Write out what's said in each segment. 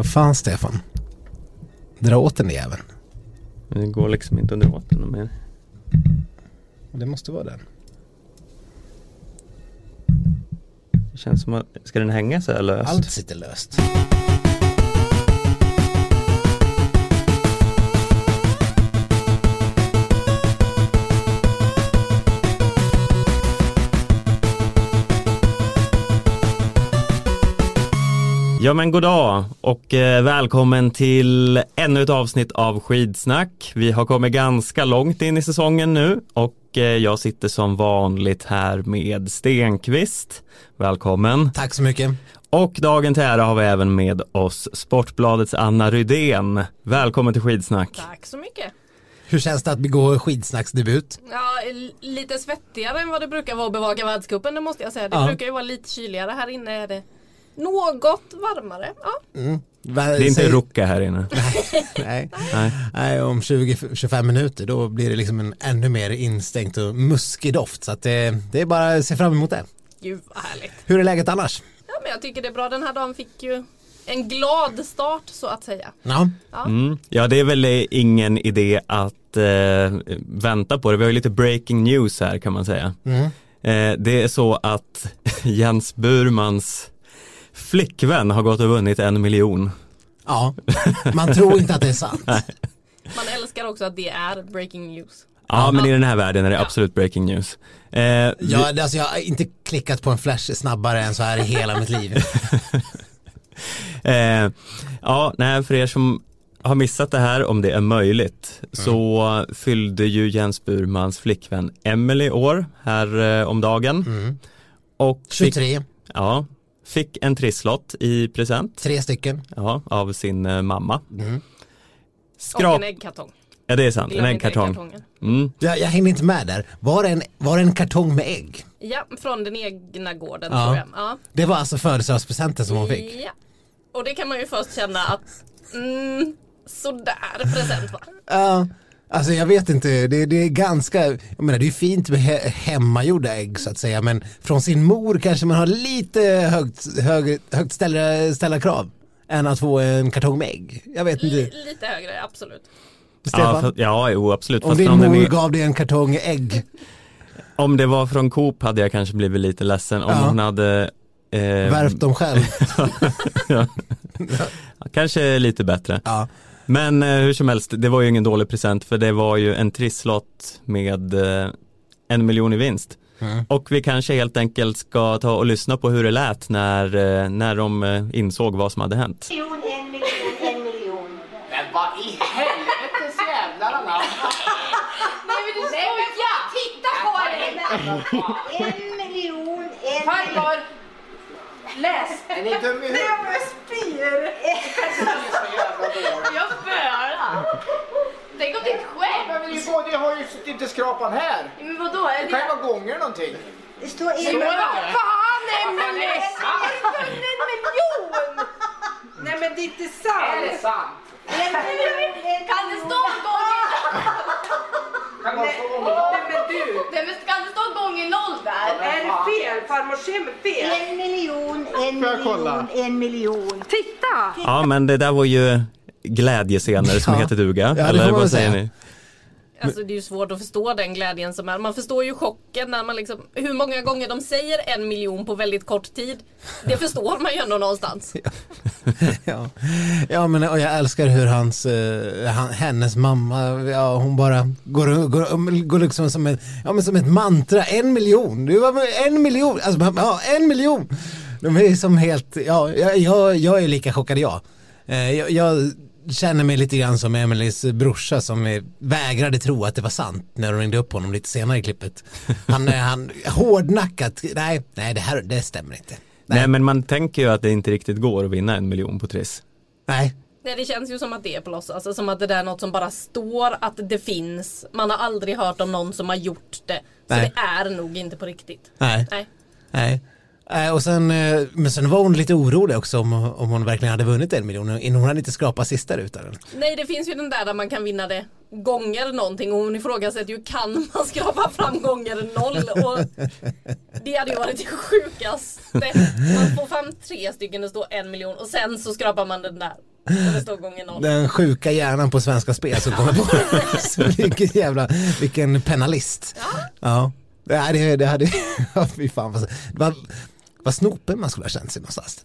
Vad fan Stefan? Dra åt den jäveln. Men det går liksom inte att dra åt den mer. Det måste vara den. Det känns som att, ska den hänga så här löst? Allt sitter löst. Ja men god dag och eh, välkommen till ännu ett avsnitt av Skidsnack. Vi har kommit ganska långt in i säsongen nu och eh, jag sitter som vanligt här med Stenqvist. Välkommen. Tack så mycket. Och dagen till ära har vi även med oss Sportbladets Anna Rydén. Välkommen till Skidsnack. Tack så mycket. Hur känns det att begå skidsnacksdebut? Ja, lite svettigare än vad det brukar vara att bevaka världscupen, det måste jag säga. Det Ja. brukar ju vara lite kyligare. Här inne är det något varmare. Ja, Va- Det är inte Rucka här inne. Nej. Nej. Nej, om 20-25 minuter då blir det liksom en ännu mer instängt och muskig doft. Så att det, det är bara att se fram emot det. gud vad härligt. Hur är läget annars? Ja, men jag tycker det är bra. Den här dagen fick ju en glad start så att säga. Ja, Mm. Ja det är väl ingen idé att eh, vänta på det. Vi har ju lite breaking news här kan man säga. mm. Eh, det är så att Jens Burmans flickvän har gått och vunnit en miljon. ja. man tror inte att det är sant. Man älskar också att det är breaking news. Ja, men i den här världen är det absolut breaking news. Eh, vi- Ja, det- alltså, jag har inte klickat på en flash snabbare än så här i hela mitt liv. eh, ja, nej, för er som har missat det här, om det är möjligt, så fyllde ju Jens Burmans flickvän Emily år här eh, om dagen. Mm. Och fick, 23, ja, fick en trisslott i present tre stycken. ja, av sin eh, mamma. Mm. Och Skrap, en äggkartong. ja det är sant, en äggkartong. äggkartongen. Mm. Jag, jag hängde inte med där. Var det en, var det en kartong med ägg? Ja, från den egna gården Ja. tror jag. Ja. Det var alltså födelsedagspresenten som hon fick. Ja. Och det kan man ju först känna att mm, sådär present va? Ja, alltså jag vet inte, det, det är ganska, jag menar det är fint med he, hemmagjorda ägg så att säga, men från sin mor kanske man har lite högt, hög, högt ställda, ställda krav än att få en kartong med ägg. Jag vet inte. Li- lite högre, absolut. Stefan, Ja, för, ja, jo, absolut. om Fast din mor är, gav dig en kartong ägg, om det var från Coop hade jag kanske blivit lite ledsen om Ja. hon hade eh, värpt dem själv. ja. Kanske lite bättre. Ja. Men eh, hur som helst, det var ju ingen dålig present för det var ju en trisslott med eh, en miljon i vinst. Mm. Och vi kanske helt enkelt ska ta och lyssna på hur det lät när, eh, när de eh, insåg vad som hade hänt. miljon, en miljon, en miljon. Men vad i helvetes jävlar anamma! Nej men du skojar! Titta på dig! En miljon, en Farmor! Läs! Är ni dum i huvudet? Jag spyr! Är jävla dåliga. Jag spöar! Tänk om ditt skämt! Men ni båda har ju inte skrapan här. Men vadå? Är Det kan ju vara gånger någonting. Det står en Men miljon. vad fan Emelie? En miljon! Nej men det är inte Är det sant! Kan det stå gånger... Kan man få gånger Nej men du! Nej men kan det stå gånger noll där? Är det fel? Farmor Sim är fel! En miljon, en Får jag kolla? miljon, en miljon. Titta! Ja men det där var ju glädjescener som Ja. heter duga. det får eller man vad väl säger säga. ni? Alltså det är ju svårt att förstå den glädjen som är. Man förstår ju chocken när man liksom, hur många gånger de säger en miljon på väldigt kort tid. Det förstår man ju ändå någonstans. ja. ja men och jag älskar hur hans, eh, hennes mamma, ja, hon bara går, går, går liksom som, ett, ja, men som ett mantra, en miljon, det var en miljon, alltså, ja, en miljon. De är som helt, ja, jag, jag, jag är lika chockad jag. Eh, jag. Jag känner mig lite grann som Emelies brorsa som vägrade tro att det var sant när de ringde upp honom lite senare i klippet. Han, han hårdnackat, nej, nej det här, det stämmer inte. Nej men man tänker ju att det inte riktigt går att vinna en miljon på Triss. Nej, Nej, det känns ju som att det är på låtsas. Alltså, som att det där är något som bara står att det finns. Man har aldrig hört om någon som har gjort det. Så Nej. det är nog inte på riktigt. nej. Nej. Nej. Eh, Och sen, eh, men sen var hon lite orolig också om, om hon verkligen hade vunnit en miljon hon hade inte skrapat sista rutan. Nej det finns ju den där där man kan vinna det gånger någonting och hon ifrågasätter ju kan man skrapa fram gånger noll och det hade ju varit det sjukaste. Man får fram tre stycken det står en miljon och sen så skrapar man den där det. Den sjuka hjärnan på Svenska Spel som kommer på vilken jävla, vilken penalist. Ja. Ja, det, det hade, ja, fy fan vad snopen man skulle ha känt sig någonstans.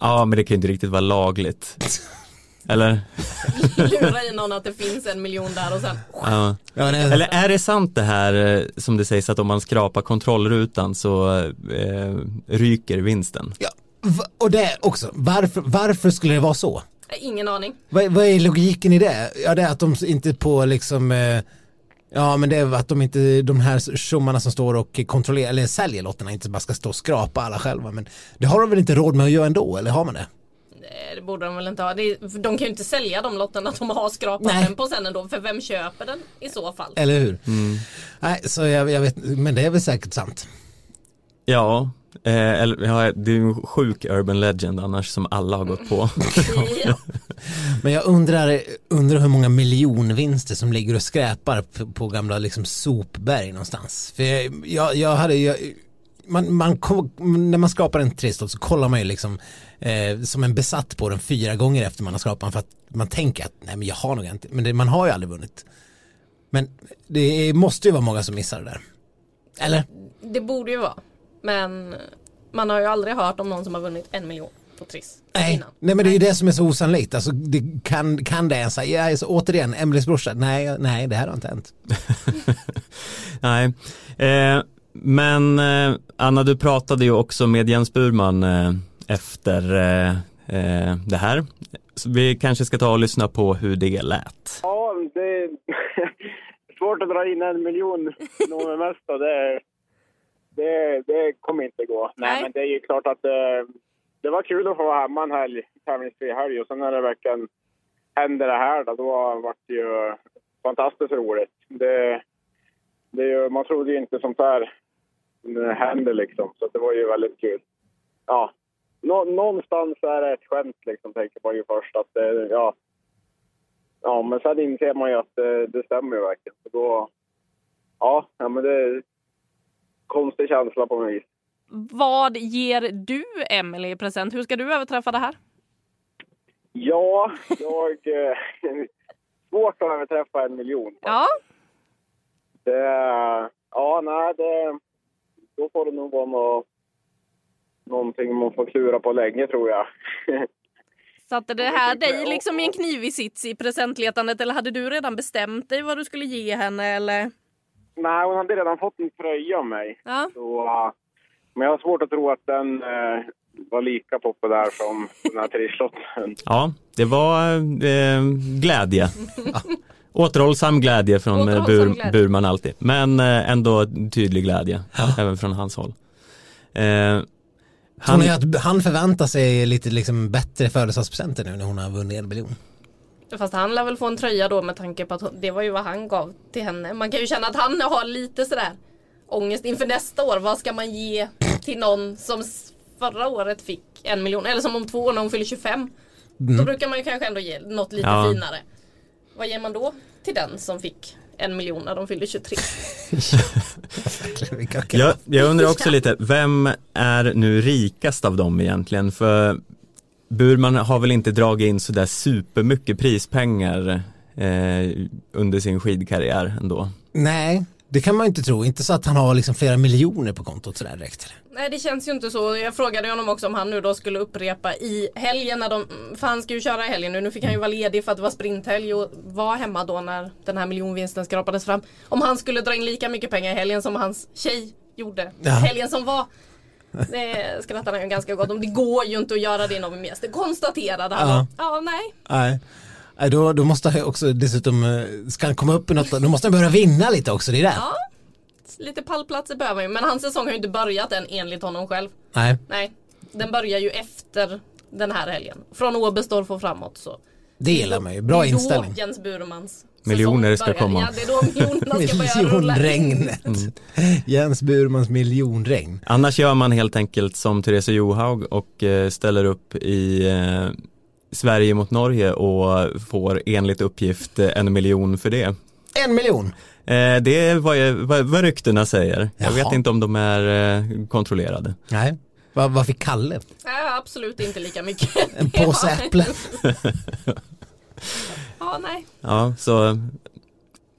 Ja, men det kan ju inte riktigt vara lagligt. Eller? Lura i någon att det finns en miljon där och sen Ja. Ja, Eller är det sant det här eh, som det sägs att om man skrapar kontrollrutan så eh, ryker vinsten? ja, och det också, varför, varför skulle det vara så? ingen aning. Vad, vad är logiken i det? Ja det är att de inte på liksom eh, Ja men det är att de inte, de här tjommarna som står och kontrollerar eller säljer lotterna inte bara ska stå och skrapa alla själva men det har de väl inte råd med att göra ändå eller har man det? Nej, Det borde de väl inte ha. De kan ju inte sälja de lotterna de har skrapat Nej. den på sen ändå. För vem köper den i så fall? Eller hur? Nej så jag, jag vet, men det är väl säkert sant. Ja, eh, eller, ja, det är en sjuk urban legend annars som alla har gått på. Ja. Men jag undrar, undrar hur många miljonvinster som ligger och skräpar på, på gamla liksom sopberg någonstans. För jag, jag, jag hade, jag, man, man, när man skrapar en trisslott så kollar man ju liksom eh, som en besatt på den fyra gånger efter man har skrapat den för att man tänker att nej men jag har nog inte, men det, man har ju aldrig vunnit. Men det måste ju vara många som missar det där. Eller? Det borde ju vara. Men man har ju aldrig hört om någon som har vunnit en miljon på Triss Nej, innan. nej men det är ju det som är så osannolikt. Alltså, det kan, kan det ens, ja, alltså, återigen, Emelies brorsa, nej, nej det här har inte hänt. Nej, eh, men eh, Anna du pratade ju också med Jens Burman eh, efter eh, eh, det här. Så vi kanske ska ta och lyssna på hur det lät. Ja, det är svårt att dra in en miljon nog med mest och det, det, det kommer inte gå. Nej, Nej. men det är ju klart att det, det var kul att få vara hemma en helg, tävlingsfri helg och sen när det verkligen hände det här då, då var det ju fantastiskt roligt. Det, det är ju, man trodde ju inte sånt här händer liksom, så det var ju väldigt kul. Ja, nå, någonstans är det ett skämt liksom, tänker man ju först att det, ja, Ja, men sen inser man ju att det, det stämmer ju verkligen. Så då, ja, ja, men det konstig känsla på något vis. Vad ger du Emily i present? Hur ska du överträffa det här? Ja, jag... Eh, svårt att överträffa en miljon. Ja, Det, ja, nej, det, då får det nog vara nå, någonting man får klura på länge, tror jag. satte det här dig liksom i en knivig sits i presentletandet eller hade du redan bestämt dig vad du skulle ge henne eller? Nej, hon hade redan fått en tröja av mig. Ja, Så, eh, men jag har svårt att tro att den eh, var lika populär som den här trisslotten. Ja, det var eh, glädje. Återhållsam glädje från eh, Återhållsam Bur, glädje. Burman alltid, men eh, ändå tydlig glädje, även från hans håll. Eh, Tror ni han, att han förväntar sig lite liksom bättre födelsedagspresenter nu när hon har vunnit en miljon? Fast han lär väl få en tröja då med tanke på att hon, det var ju vad han gav till henne. Man kan ju känna att han har lite sådär ångest inför nästa år. Vad ska man ge till någon som förra året fick en miljon? Eller som om två år när hon fyller 25. Då brukar man ju kanske ändå ge något lite Ja. finare. Vad ger man då till den som fick en miljon när de fyllde 23? Vilka- jag, jag undrar också lite, vem är nu rikast av dem egentligen? För Burman har väl inte dragit in sådär supermycket prispengar eh, under sin skidkarriär ändå. Nej, det kan man inte tro. Inte så att han har liksom flera miljoner på kontot sådär direkt. Nej det känns ju inte så. Jag frågade honom också om han nu då skulle upprepa i helgen när de, för han ska ju köra i helgen nu. Nu fick han ju vara ledig för att det var sprinthelg och var hemma då när den här miljonvinsten skrapades fram. Om han skulle dra in lika mycket pengar i helgen som hans tjej gjorde. Ja. Helgen som var. Det skrattade han ganska gott om. Det går ju inte att göra det inom mes. Det konstaterade han. Ja. Ja, nej. Nej. Nej, då, då måste han också dessutom, eh, ska han komma upp i något, då måste han börja vinna lite också, det är det. Ja. Lite pallplatser behöver han ju. Men hans säsong har ju inte börjat än enligt honom själv. Nej, Nej. Den börjar ju efter den här helgen. Från Oberstdorf och framåt så. det gillar man ju. Bra inställning. Jens Burmans Miljoner ska börjar. komma. Ja, det är då miljonerna ska börja rulla. Miljonregnet. Jens Burmans miljonregn. Annars gör man helt enkelt som Therese Johaug och eh, ställer upp i eh, Sverige mot Norge och får enligt uppgift eh, en miljon för det. En miljon. Det är vad, jag, vad, vad ryktena säger. Jag Jaha. vet inte om de är kontrollerade. Nej. Vad, vad fick Kalle? Nej, absolut inte lika mycket. En påse äpplen. Ja, nej. Ja, så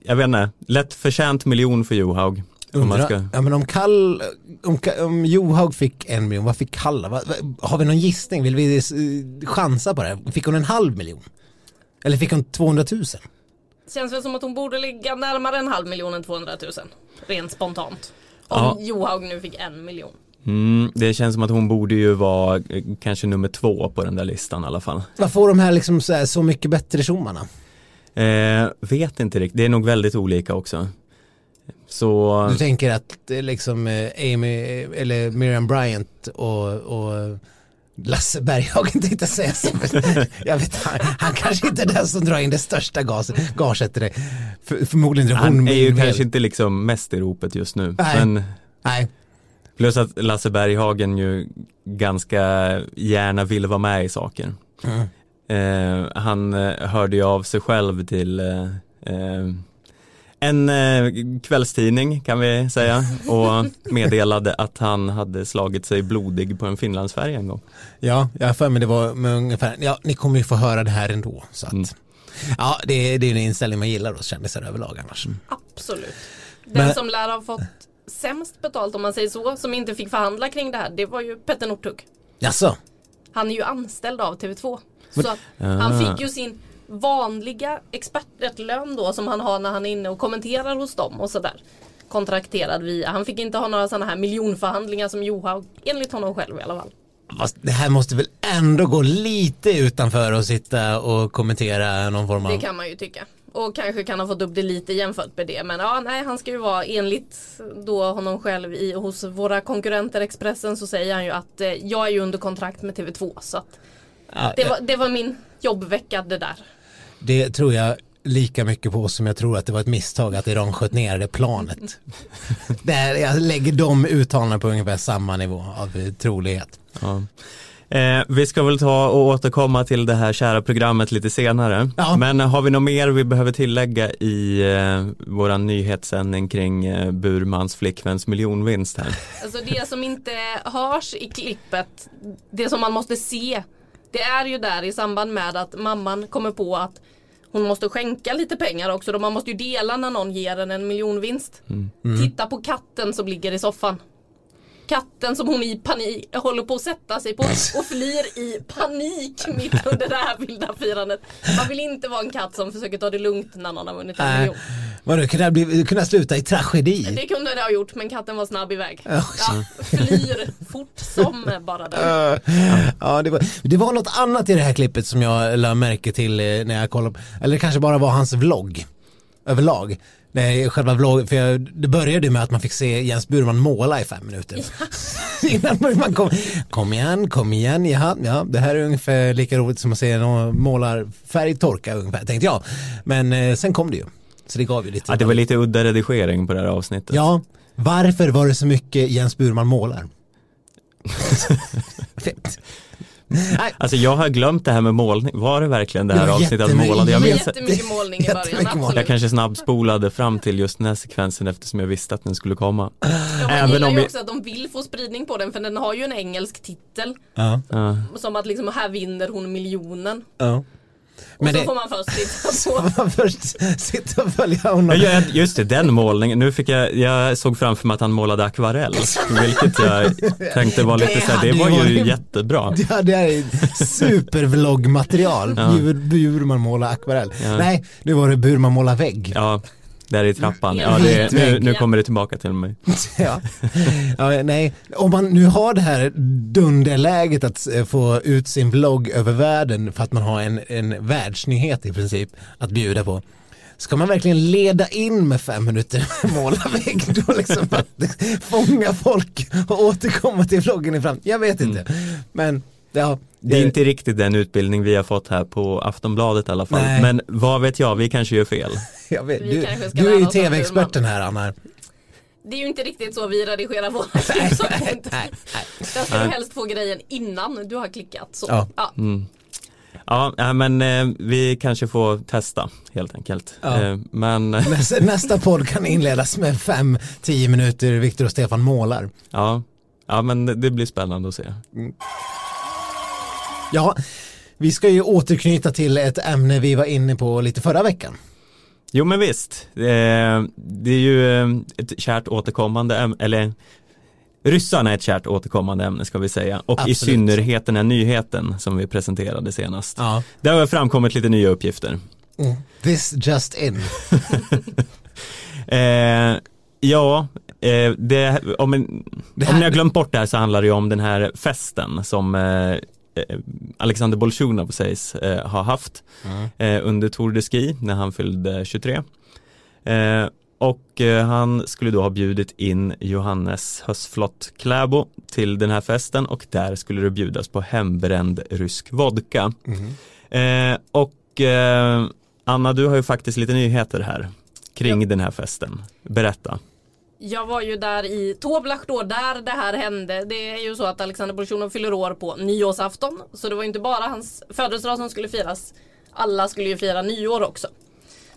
jag vet inte, lätt förtjänt miljon för Johaug. Om man Undra, ska... ja, men om, Kall, om, om Johaug fick en miljon, vad fick Kalla? Va, va, har vi någon gissning? Vill vi eh, chansa på det? Fick hon en halv miljon? Eller fick hon 200 000? Känns väl som att hon borde ligga närmare en halv miljon än 200 000. Rent spontant. Om Ja. Johaug nu fick en miljon. Mm, det känns som att hon borde ju vara eh, kanske nummer två på den där listan i alla fall. Vad får de här liksom så, här, så mycket bättre tjommarna? Eh, vet inte riktigt, det är nog väldigt olika också. Så, Du tänker att eh, liksom eh, Amy, eller Miriam Bryant och, och Lasse Berghagen tänkte säga så. Jag vet, han, han kanske inte är den som drar in det största gaset, gaget till det. För, förmodligen drar hon han är ju kanske inte liksom mest i ropet just nu. Nej. Men Nej, plus att Lasse Berghagen ju ganska gärna vill vara med i saker. Mm. Eh, han eh, hörde ju av sig själv till eh, eh, en eh, kvällstidning kan vi säga och meddelade att han hade slagit sig blodig på en finlandsfärja en gång. ja, jag har för mig det var med ungefär, ja ni kommer ju få höra det här ändå. Så att, Mm. Ja, det, är- det är en inställning man gillar hos kändisar överlag annars. Absolut. Den Men- som lär ha fått sämst betalt om man säger så, som inte fick förhandla kring det här, det var ju Petter Northug. Jaså? Han är ju anställd av TV2. Så Ah. han fick ju sin vanliga expertlön då som han har när han är inne och kommenterar hos dem och sådär. Kontrakterad via. Han fick inte ha några sådana här miljonförhandlingar som Johaug, enligt honom själv i alla fall. Det här måste väl ändå gå lite utanför att sitta och kommentera någon form av... Det kan man ju tycka. Och kanske kan ha fått upp det lite jämfört med det. Men ja, nej, han ska ju vara enligt då honom själv i, hos våra konkurrenter Expressen så säger han ju att eh, jag är ju under kontrakt med TV2. Så att Ja, det, var, det var min jobbvecka det där. Det tror jag lika mycket på som jag tror att det var ett misstag att Iran sköt ner det planet. Där jag lägger de uttalandena på ungefär samma nivå av eh, trolighet. Ja. Eh, vi ska väl ta och återkomma till det här kära programmet lite senare. Ja. Men har vi något mer vi behöver tillägga i eh, våran nyhetssändning kring eh, Burmans flickväns miljonvinst här? Alltså det som inte hörs i klippet, det som man måste se, det är ju där i samband med att mamman kommer på att hon måste skänka lite pengar också. Då man måste ju dela när någon ger en en miljonvinst. Titta på katten som ligger i soffan. Katten som hon i panik håller på att sätta sig på och flyr i panik mitt under det här vilda firandet. Man vill inte vara en katt som försöker ta det lugnt när någon har vunnit en miljon. Vadå, kunde det kunna sluta i tragedi? Det kunde det ha gjort men katten var snabb iväg. Ja. Ja, flyr fort som bara den. Uh, ja, det var, det var något annat i det här klippet som jag lade märke till eh, när jag kollade, eller det kanske bara var hans vlogg överlag. Nej, själva vlogg, för jag, det började med att man fick se Jens Burman måla i fem minuter. Innan man kom, kom igen, kom igen, ja, ja, det här är ungefär lika roligt som att se någon målar färgtorka ungefär, tänkte jag. Men eh, sen kom det ju, så det gav ju lite. Ja, det var lite udda redigering på det här avsnittet. Ja, varför var det så mycket Jens Burman målar? Fett. Nej, Alltså jag har glömt det här med målning. Var det verkligen det här avsnittet jättemycket- målade? Jag, minns, jättemycket målning i början. Absolut. jag kanske snabbspolade fram till just den här sekvensen eftersom jag visste att den skulle komma. Ja, man Även om ju vi- också att de vill få spridning på den för den har ju en engelsk titel. Ja. Som att liksom här vinner hon miljonen. Och Men så det- får man först titta på. man först sitta och följa honom. Ja, just det, den målningen. Nu fick jag, jag såg framför mig att han målade akvarell. Vilket jag tänkte var lite så här, det var ju varit- jättebra. Ja, det här är supervloggmaterial. Ja. Bur, Burman målar akvarell. Ja. Nej, nu var det Burman målar vägg. Ja, där i trappan. Mm. Ja, det, nu, nu kommer det tillbaka till mig. Ja. ja, nej, om man nu har det här dunderläget att eh, få ut sin vlogg över världen för att man har en, en världsnyhet i princip att bjuda på. Ska man verkligen leda in med fem minuter måla vägg då liksom för att fånga folk och återkomma till vloggen i fram? Jag vet inte. Men ja, Det är inte riktigt den utbildning vi har fått här på Aftonbladet i alla fall. Nej. Men vad vet jag, vi kanske gör fel. jag vet. Du, du är ju tv-experten här Anna. Det är ju inte riktigt så vi redigerar våra klipp. Där ska du helst få grejen innan du har klickat. Så. Ja. Ja. Mm. Ja, men eh, vi kanske får testa helt enkelt. Ja. Eh, men Nästa, nästa podd kan inledas med fem, tio minuter Viktor och Stefan målar. ja, Ja men det- det blir spännande att se. Ja, vi ska ju återknyta till ett ämne vi var inne på lite förra veckan. Jo men visst, eh, det är ju eh, ett kärt återkommande ämne, eller ryssarna är ett kärt återkommande ämne ska vi säga och Absolut. i synnerhet den här nyheten som vi presenterade senast. Ja. Det har framkommit lite nya uppgifter. This just in. Eh, ja, eh, det, om, en, om ni har glömt bort det här så handlar det ju om den här festen som eh, Alexander Bolsjunov sägs eh, ha haft eh, under Tour de Ski när han fyllde 23. Eh, och eh, han skulle då ha bjudit in Johannes Hösflot Kläbo till den här festen och där skulle det bjudas på hembränd rysk vodka. Eh, och eh, Anna, du har ju faktiskt lite nyheter här kring den här festen. Berätta. Jag var ju där i Toblach då, där det här hände. Det är ju så att Alexander Bolsjunov fyller år på nyårsafton. Så det var ju inte bara hans födelsedag som skulle firas. Alla skulle ju fira nyår också.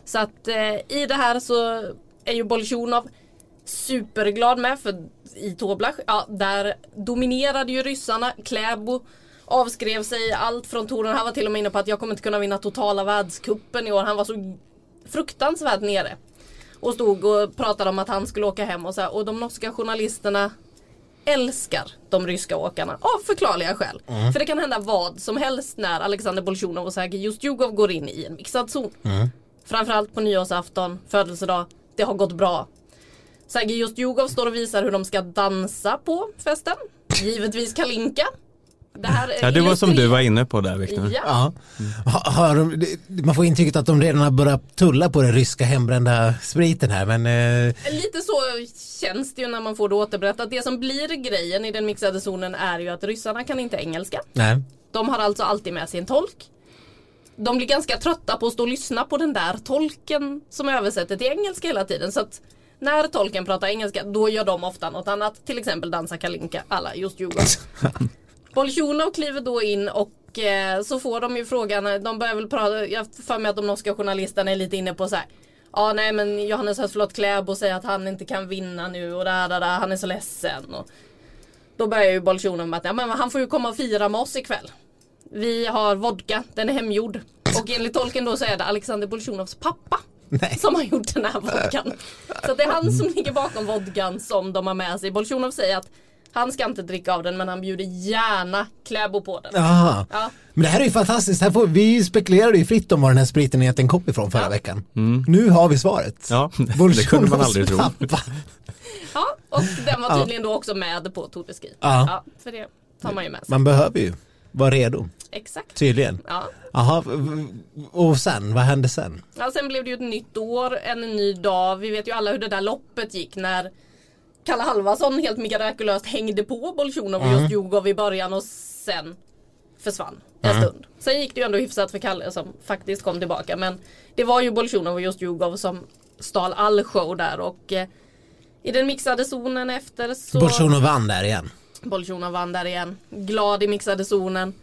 Så att eh, i det här så är ju Bolsjunov superglad med för i Toblach, ja där dominerade ju ryssarna. Kläbo avskrev sig allt från touren. Han var till och med inne på att jag kommer inte kunna vinna totala världskuppen i år. Han var så fruktansvärt nere. Och stod och pratade om att han skulle åka hem och så här. Och de norska journalisterna älskar de ryska åkarna av förklarliga skäl. För det kan hända vad som helst när Alexander Bolsjunov och Sergej Justjugov går in i en mixad zon. Framförallt på nyårsafton, födelsedag. Det har gått bra. Sergej Justjugov står och visar hur de ska dansa på festen. Givetvis Kalinka. Det här är Ja, det var som du var inne på där Viktor. Ja. Ja. Ha- Har de, man får intrycket att de redan har börjat tulla på den ryska hembrända spriten här men eh, Lite så känns det ju när man får det återberättat. Det som blir grejen i den mixade zonen är ju att ryssarna kan inte engelska. nej. De har alltså alltid med sig en tolk. De blir ganska trötta på att stå och lyssna på den där tolken som översätter till engelska hela tiden. Så att när tolken pratar engelska då gör de ofta något annat. Till exempel dansa kalinka alla just Djurgården. Bolsjunov kliver då in och eh, så får de ju frågan, de börjar väl prata, jag har för mig att de norska journalisterna är lite inne på så här. Ja nej men Johannes Hösflot Kläbo säger att han inte kan vinna nu och där, där, där han är så ledsen. Och då börjar ju Bolsjunov med att ja, men han får ju komma och fira med oss ikväll. Vi har vodka, den är hemgjord. Och enligt tolken då så är det Alexander Bolsjunovs pappa Nej. som har gjort den här vodkan. Så det är han som ligger bakom vodkan som de har med sig. Bolsjunov säger att han ska inte dricka av den men han bjuder gärna Kläbo på den. Aha. Ja. Men det här är ju fantastiskt. Här får, vi spekulerade ju fritt om var den här spriten egentligen kom ifrån förra veckan. Nu har vi svaret. Ja, det kunde man aldrig tro. Ja, och den var tydligen då också med på Ski. Ja. Ja, för det tar man ju med sig. Man behöver ju vara redo, Exakt. tydligen. Ja. Jaha, och sen, vad hände sen? Ja, sen blev det ju ett nytt år, en ny dag. Vi vet ju alla hur det där loppet gick när Kalle Halvarsson helt mirakulöst hängde på Bolsjunov och just Djurgård i början och sen försvann en stund. Sen gick det ju ändå hyfsat för Kalle som faktiskt kom tillbaka. Men det var ju Bolsjunov och just Djurgård som stal all show där och eh, i den mixade zonen efter så Bolsjunov vann där igen. Bolsjunov vann där igen. Glad i mixade zonen.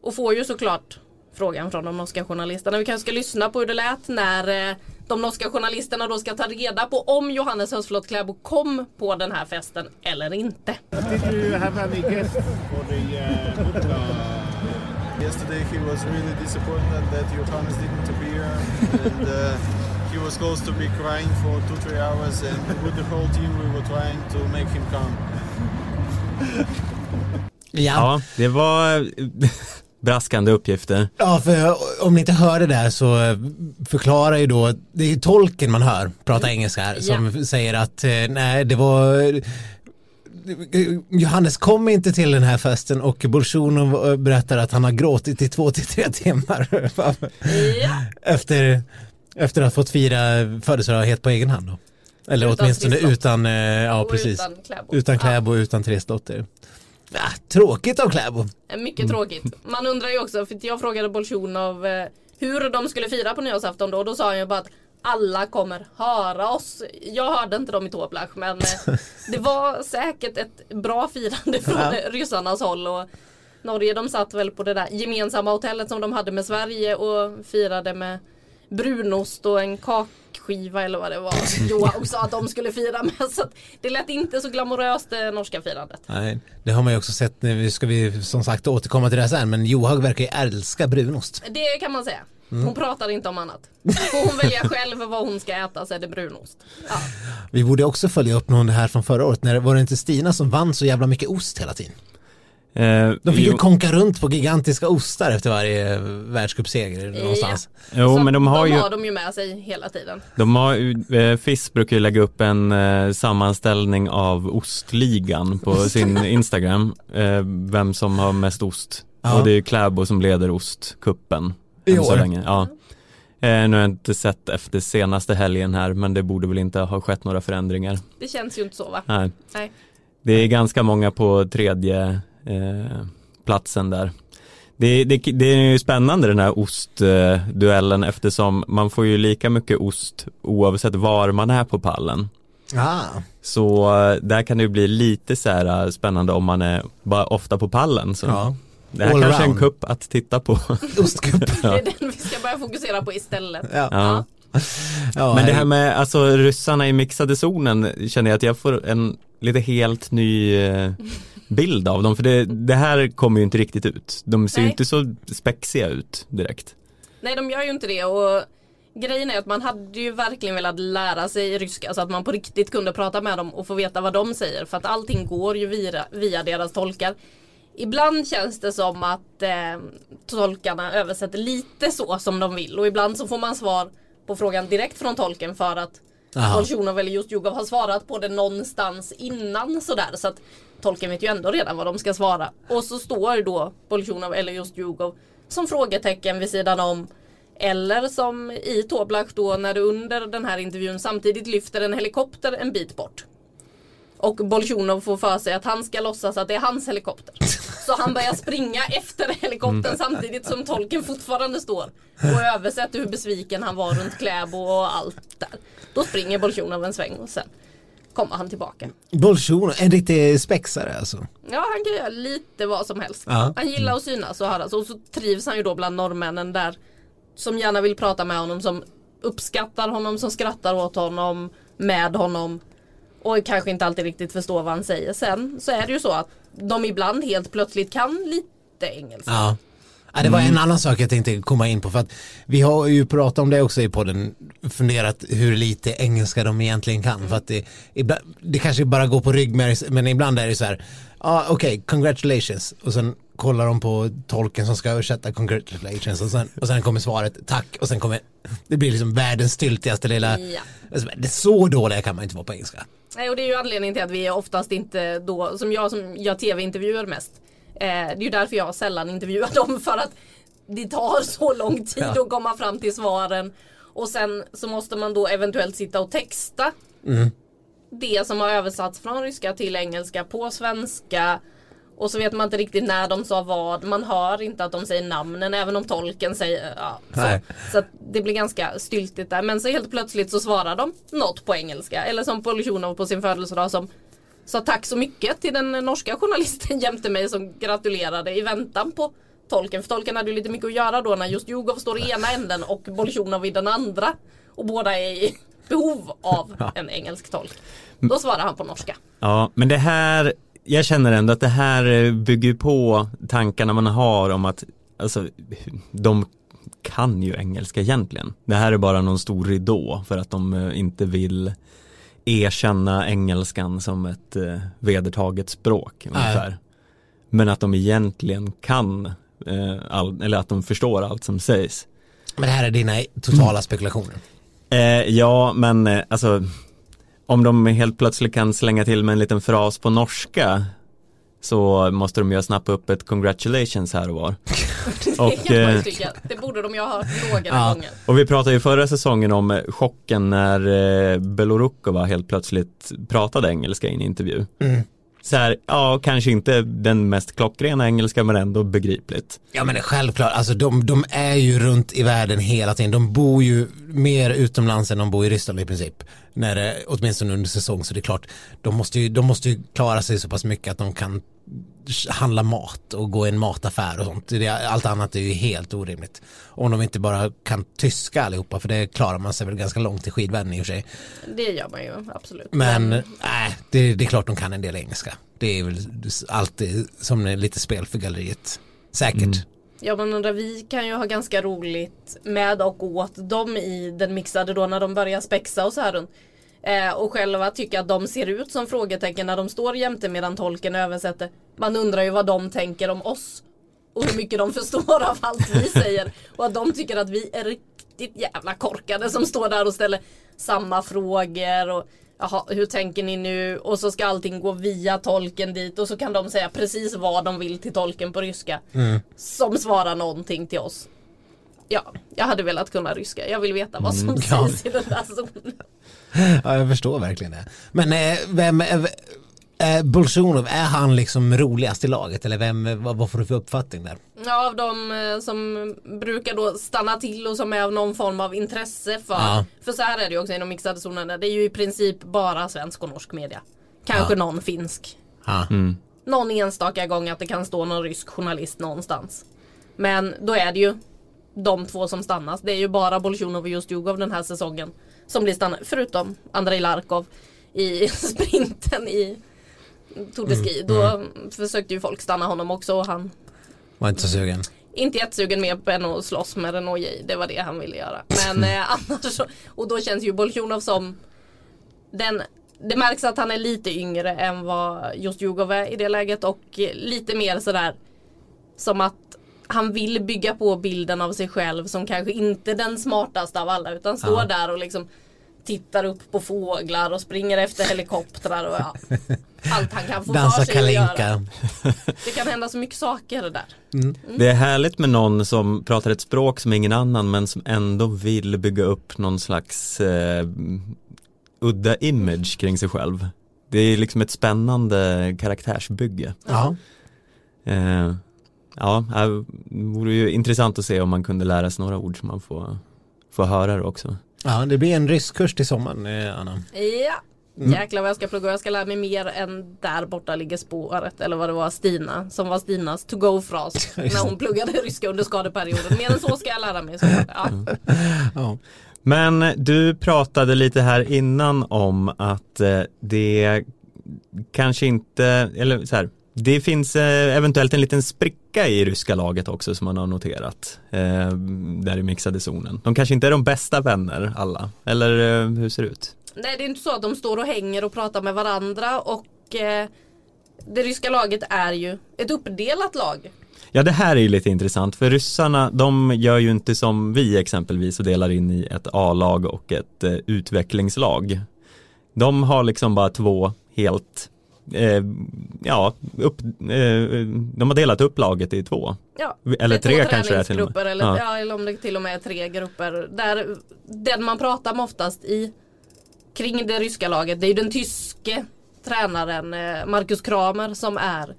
Och får ju såklart frågan från de norska journalisterna. Vi kanske ska lyssna på hur det lät när eh, de norska journalisterna då ska ta reda på om Johannes Hösflot Kläbo kom på den här festen eller inte. Did you have any guests for the uh? Yesterday he was really disappointed that Johannes didn't appear and uh, he was close to be crying for two three hours and with the whole team we were trying to make him come. Ja. Ja, det var braskande uppgifter. Ja, för om ni inte hör det där så eh, förklarar ju då, det är ju tolken man hör prata engelska här som säger att eh, nej det var eh, Johannes kom inte till den här festen och Bolsjunov berättar att han har gråtit i två till tre timmar Ja, efter, efter att ha fått fira födelsedag helt på egen hand då. Eller Utan åtminstone utan, ja och precis, utan Kläbo. utan Kläbo och utan Trissdotter. Ja, tråkigt av Kläbo. Ja, mycket tråkigt. Man undrar ju också, för jag frågade Bolsjunov eh, hur de skulle fira på nyårsafton då. Då sa han ju bara att alla kommer höra oss. Jag hörde inte dem i Toplach men eh, det var säkert ett bra firande från Ja. ryssarnas håll. Och Norge de satt väl på det där gemensamma hotellet som de hade med Sverige och firade med brunost och en kak favoritskiva eller vad det var. Johan sa att de skulle fira med. Så att det lät inte så glamoröst det norska firandet. Nej, det har man ju också sett, nu ska vi som sagt återkomma till det sen, men Johaug verkar ju älska brunost. Det kan man säga. Mm. Hon pratar inte om annat. Får hon välja själv vad hon ska äta så är det brunost. Ja. Vi borde också följa upp någon här från förra året, när var det inte Stina som vann så jävla mycket ost hela tiden? Eh, De fick ju jo, konka runt på gigantiska ostar efter varje världscupseger någonstans. jo Så men de har de ju, har de ju med sig hela tiden. de har, ju- eh, FIS brukar ju lägga upp en eh, sammanställning av ostligan på sin Instagram. Eh, vem som har mest ost. Ja. Och det är ju Kläbo som leder ostkuppen. I än så år. länge. Ja. Eh, nu har jag inte sett efter senaste helgen här men det borde väl inte ha skett några förändringar. Det känns ju inte så va? Nej. Nej. Det är ganska många på tredje eh, platsen där. Det, det, det är ju spännande den här ostduellen eftersom man får ju lika mycket ost oavsett var man är på pallen. Ah. Så eh, där kan det ju bli lite så här eh, spännande om man är bara ofta på pallen. Så Ja. det här All kanske är en kupp att titta på. Ostkupp. Det är den vi ska börja fokusera på istället. Ja. Ja. Ja, Men det här med alltså ryssarna i mixade zonen känner jag att jag får en lite helt ny eh, bild av dem för det, det här kommer ju inte riktigt ut. De ser ju Nej. inte så spexiga ut direkt. Nej de gör ju inte det och grejen är att man hade ju verkligen velat lära sig ryska så att man på riktigt kunde prata med dem och få veta vad de säger för att allting går ju via, via deras tolkar. Ibland känns det som att eh, tolkarna översätter lite så som de vill och ibland så får man svar på frågan direkt från tolken för att. Bolsjunov eller just Jugov har svarat på det någonstans innan sådär så att tolken vet ju ändå redan vad de ska svara. Och så står då Bolsjunov eller just Jugov som frågetecken vid sidan om eller som i Toblach då när du under den här intervjun samtidigt lyfter en helikopter en bit bort. Och Bolsjunov får för sig att han ska låtsas att det är hans helikopter. Så han börjar springa efter helikoptern samtidigt som tolken fortfarande står och översätter hur besviken han var runt Kläbo och allt där. Då springer Bolsjunov en sväng och sen kommer han tillbaka. Bolsjunov, en riktig spexare alltså. Ja, han kan göra lite vad som helst. Ja. Han gillar att synas och höras och så trivs han ju då bland norrmännen där som gärna vill prata med honom, som uppskattar honom, som skrattar åt honom, med honom och kanske inte alltid riktigt förstår vad han säger. Sen så är det ju så att de ibland helt plötsligt kan lite engelska. Ja. Ja, det var en annan sak jag tänkte komma in på för att vi har ju pratat om det också i podden, funderat hur lite engelska de egentligen kan för att det, ibland, det kanske bara går på rygg men ibland är det så här, ja okej, congratulations och sen kollar de på tolken som ska översätta congratulations och sen, och sen kommer svaret tack och sen kommer, det blir liksom världens styltigaste lilla, Ja. alltså, det är så dåliga kan man inte vara på engelska. Nej, och det är ju anledningen till att vi oftast inte då, som jag som gör tv-intervjuer mest. Eh, det är ju därför jag sällan intervjuar dem för att det tar så lång tid Ja. att komma fram till svaren. Och sen så måste man då eventuellt sitta och texta Mm. det som har översatts från ryska till engelska på svenska. Och så vet man inte riktigt när de sa vad. Man hör inte att de säger namnen även om tolken säger ja, så. så det blir ganska styltigt där. Men så helt plötsligt så svarar de något på engelska. Eller som Polsjunov på sin födelsedag som sa tack så mycket till den norska journalisten jämte mig som gratulerade i väntan på tolken. För tolken hade ju lite mycket att göra då när just Jugov står i ena änden och Bolsjunov i den andra. Och båda är i behov av en engelsk tolk. Då svarar han på norska. Ja, men det här, jag känner ändå att det här eh, bygger på tankarna man har om att, alltså, de kan ju engelska egentligen. Det här är bara någon stor ridå för att de eh, inte vill erkänna engelskan som ett eh, vedertaget språk ungefär. Men att de egentligen kan, eh, all, eller att de förstår allt som sägs. Men det här är dina totala spekulationer. Eh, ja, men eh, alltså om de helt plötsligt kan slänga till med en liten fras på norska så måste de ju snappa upp ett congratulations här och var. Det Och, kan man ju eh. Det borde de ju ha hört några Ja. gånger. Och vi pratade ju förra säsongen om eh, chocken när eh, Belorukova helt plötsligt pratade engelska i en intervju. Mm. Så här, ja, kanske inte den mest klockrena engelska men ändå begripligt. Ja men det är självklart, alltså de, de är ju runt i världen hela tiden. De bor ju mer utomlands än de bor i Ryssland i princip. När det, åtminstone under säsong så det är klart, de måste ju, de måste ju klara sig så pass mycket att de kan handla mat och gå i en mataffär och sånt. Det, allt annat är ju helt orimligt. Om de inte bara kan tyska allihopa, för det klarar man sig väl ganska långt i skidvärlden i och för sig. Det gör man ju absolut. Men nej, det, det är klart de kan en del engelska. Det är väl alltid som är lite spel för galleriet. Säkert. Ja men undrar, vi kan ju ha ganska roligt med och åt dem i den mixade då när de börjar spexa och så här runt. Eh, och själva tycker att de ser ut som frågetecken när de står jämte medan tolken översätter. Man undrar ju vad de tänker om oss. Och hur mycket de förstår av allt vi säger. Och att de tycker att vi är riktigt jävla korkade som står där och ställer samma frågor. Och Jaha, hur tänker ni nu? Och så ska allting gå via tolken dit och så kan de säga precis vad de vill till tolken på ryska. Som svarar någonting till oss. Ja, jag hade velat kunna ryska. Jag vill veta vad som Mm, ja. sägs i den där zonen. Ja, jag förstår verkligen det. Men eh, vem, eh, eh, Bolsjunov, är han liksom roligast i laget eller vem, vad, vad får du för uppfattning där? Ja, av de eh, som brukar då stanna till och som är av någon form av intresse för. Ja. För så här är det ju också inom mixade zonerna. Det är ju i princip bara svensk och norsk media. Kanske Ja. någon finsk. Ja. Någon enstaka gång att det kan stå någon rysk journalist någonstans. Men då är det ju de två som stannas. Det är ju bara Bolsjunov och just Jugov den här säsongen. Som blir stannade. Förutom Andrei Larkov i sprinten i Tour de Ski. Då försökte ju folk stanna honom också och han Var inte så sugen. inte jättesugen på än att slåss med Renault J. Det var det han ville göra. Men eh, annars så, Och då känns ju Bolsjunov som den det märks att han är lite yngre än vad just Jugov är i det läget och lite mer sådär som att han vill bygga på bilden av sig själv som kanske inte den smartaste av alla utan står Ja. där och liksom tittar upp på fåglar och springer efter helikoptrar och ja, allt han kan få Dansa för sig att göra. Det kan hända så mycket saker där. Det är härligt med någon som pratar ett språk som ingen annan men som ändå vill bygga upp någon slags eh, udda image kring sig själv. Det är liksom ett spännande karaktärsbygge. Ja. Eh, ja, det vore ju intressant att se om man kunde lära sig några ord som man får, får höra också. Ja, det blir en ryskkurs till sommaren, eh, Anna. Ja. Jäklar vad jag ska plugga. Jag ska lära mig mer än där borta ligger spåret. Eller vad det var Stina som var Stinas to go-fras. när hon pluggade ryska under skadeperioden. Mer än så ska jag lära mig. Så, ja. Ja. Men du pratade lite här innan om att eh, det kanske inte, eller så här, det finns eh, eventuellt en liten spricka i ryska laget också som man har noterat eh, där i mixade zonen. De kanske inte är de bästa vänner alla, eller eh, hur ser det ut? Nej det är inte så att de står och hänger och pratar med varandra. Och det ryska laget är ju ett uppdelat lag. Ja det här är ju lite intressant för ryssarna de gör ju inte som vi exempelvis och delar in i ett A-lag och ett utvecklingslag. De har liksom bara två helt eh, ja, upp, eh, de har delat upp laget i två. Ja, Eller tre kanske det är till och med. träningsgrupper, Eller, Ja. ja. eller om det till och med är tre grupper. Där den man pratar med oftast i kring det ryska laget det är ju den tyske tränaren eh, Markus Kramer som är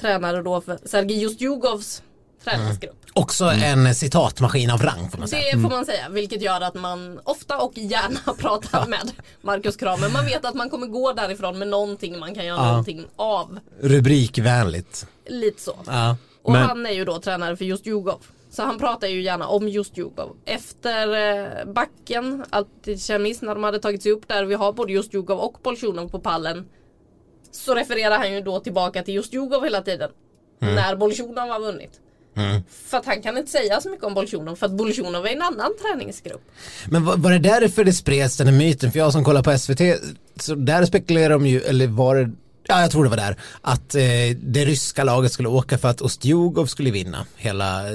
tränare då för Sergej Justjugovs träningsgrupp. Också en citatmaskin av rang får man säga. Det får man säga, vilket gör att man ofta och gärna pratar med Markus Kramer. Man vet att man kommer gå därifrån med någonting man kan göra Ja. någonting av. Rubrikvänligt. Lite så. Ja. Och Men- han är ju då tränare för just Djurgård. Så han pratar ju gärna om just Djurgård. Efter eh, backen, alltid kemis när de hade tagit sig upp där vi har både just Djurgård och Bolsjunov på pallen. Så refererar han ju då tillbaka till just Djurgård hela tiden. När Bolsjunov har vunnit. För att han kan inte säga så mycket om Bolsjunov för att Bolsjunov är en annan träningsgrupp. Men var, var det därför det spreds den här myten? För jag som kollar på SVT, så där spekulerar de ju, eller var det, ja jag tror det var där, att eh, det ryska laget skulle åka för att Ostjugov skulle vinna hela eh,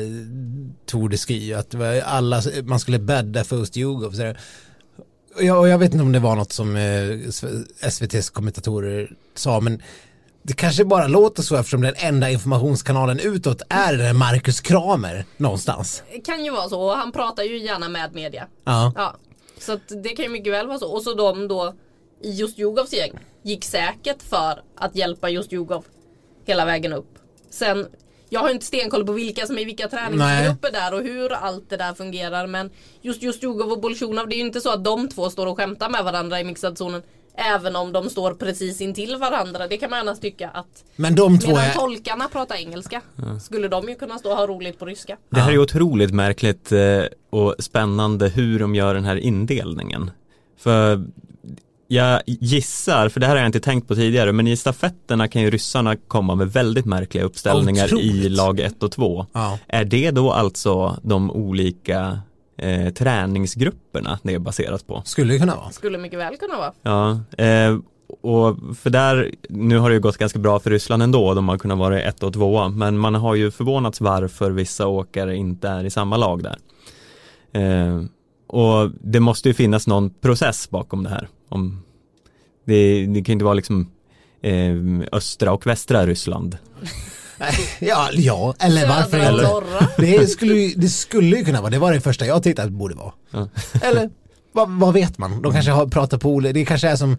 Tour de Ski. Att alla, man skulle bädda för Ostjugov. Så jag, och jag vet inte om det var något som eh, SVTs kommentatorer sa, men det kanske bara låter så eftersom den enda informationskanalen utåt är den Marcus Kramer någonstans. Det kan ju vara så och han pratar ju gärna med media. Ja. Ja, så det kan ju mycket väl vara så. Och så de då i just Djugovs gäng gick säkert för att hjälpa just Djugov hela vägen upp. Sen, Jag har inte stenkoll på vilka som är i vilka träningsgrupper där och hur allt det där fungerar men just just Jugov och Bolsjunov det är ju inte så att de två står och skämtar med varandra i mixad zonen Även om de står precis intill varandra. Det kan man annars tycka att Men de två Medan är... tolkarna pratar engelska skulle de ju kunna stå och ha roligt på ryska. Det här är otroligt märkligt eh, och spännande hur de gör den här indelningen. För jag gissar, för det här har jag inte tänkt på tidigare, men i stafetterna kan ju ryssarna komma med väldigt märkliga uppställningar i Otroligt. lag 1 och 2. Ja. Är det då alltså de olika eh, träningsgrupperna det är baserat på? Skulle det kunna vara. Skulle mycket väl kunna vara. Ja, eh, och för där, nu har det ju gått ganska bra för Ryssland ändå, de har kunnat vara ett och tvåa, men man har ju förvånats varför vissa åkare inte är i samma lag där. Eh, och det måste ju finnas någon process bakom det här. Om, det, det kan ju inte vara liksom eh, östra och västra Ryssland. Ja, ja eller varför Södra inte? norra. Det skulle, ju- det skulle ju kunna vara, det var det första jag tänkte att det borde vara. Ja. Eller vad, vad vet man? De kanske har pratat på olika, det kanske är som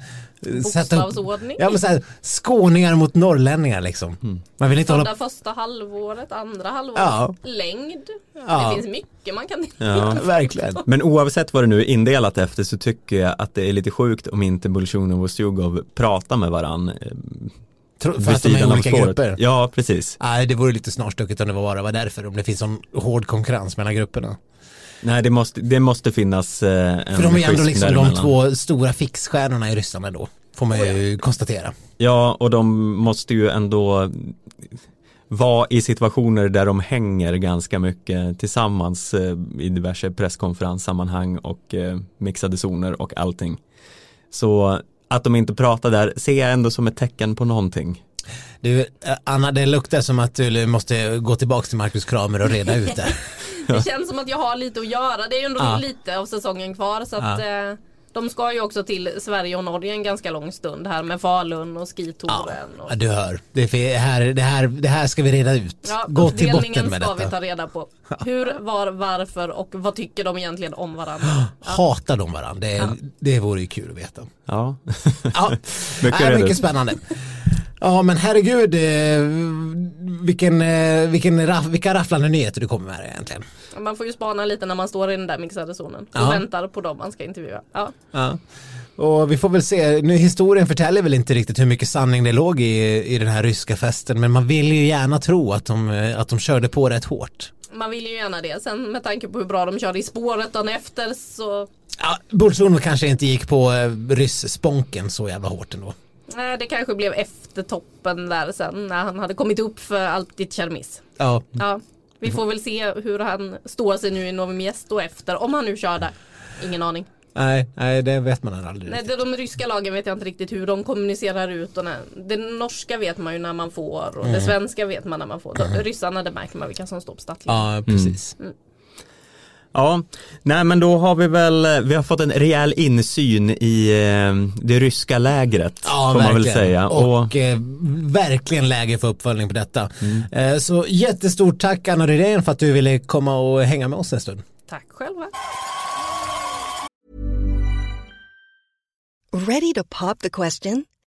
eh, sätta upp, Bokstavsordning. ja men så här, skåningar mot norrlänningar liksom. Mm. Man vill inte hålla första halvåret, andra halvåret, Ja. längd. Ja. Det finns mycket man kan Ja. Verkligen. Men oavsett vad det nu är indelat efter så tycker jag att det är lite sjukt om inte Bolsjunov och Stjugov pratar med varann eh, Tro- För att de är olika grupper. Ja, precis. Nej, det vore lite snarstucket om det bara var därför, om det finns sån hård konkurrens mellan grupperna. Nej, det måste, det måste finnas eh, en För de är ändå liksom de två stora fixstjärnorna i Ryssland ändå. Får man ju konstatera. Ja, och de måste ju ändå vara i situationer där de hänger ganska mycket tillsammans eh, i diverse presskonferenssammanhang och eh, mixade zoner och allting. Så att de inte pratar där ser jag ändå som ett tecken på någonting. Du, eh, Anna, det luktar som att du måste gå tillbaka till Marcus Kramer och reda ut det. Det känns som att jag har lite att göra. Det är ju ändå Ja. lite av säsongen kvar så att eh, de ska ju också till Sverige och Norge en ganska lång stund här med Falun och skitouren. Ja, Och... du hör. Det, här, det, här, det här ska vi reda ut. Ja, Gå till botten med ska vi detta. ta reda på. Hur, var, varför och vad tycker de egentligen om varandra? Hatar de varandra? Det, det vore ju kul att veta. Ja, Ja, Mycket reda mycket spännande. Ja men herregud, eh, vilken, eh, vilken, raff, vilka rafflande nyheter du kommer med egentligen. Man får ju spana lite när man står i den där mixade zonen och Ja. väntar på dem man ska intervjua. Ja. Ja. Och vi får väl se, nu historien förtäljer väl inte riktigt hur mycket sanning det låg i, i den här ryska festen men man vill ju gärna tro att de, eh, att de körde på rätt hårt. Man vill ju gärna det. Sen med tanke på hur bra de körde i spåret dagen efter så Ja, Bolsjunov kanske inte gick på ryss-sponken så jävla hårt ändå. Nej, det kanske blev efter toppen där sen när han hade kommit upp för Alptit Chermis. Ja, Ja, vi får väl se hur han står sig nu i Novi Miesto efter, om han nu kör där. Ingen aning. nej, nej det vet man aldrig. Nej, de ryska lagen vet jag inte riktigt hur de kommunicerar ut. Och när, det norska vet man ju när man får och Mm. det svenska vet man när man får. De, ryssarna, det märker man vilka som står på startlinjen. Ja, precis. Ja. nej men då har vi väl, vi har fått en rejäl insyn i eh, det ryska lägret, Ja, får man väl verkligen. säga. Och, eh, verkligen läge för uppföljning på detta. Eh, så jättestort tack Anna Rydén för att du ville komma och hänga med oss en stund. Tack själva. Ready to pop the question?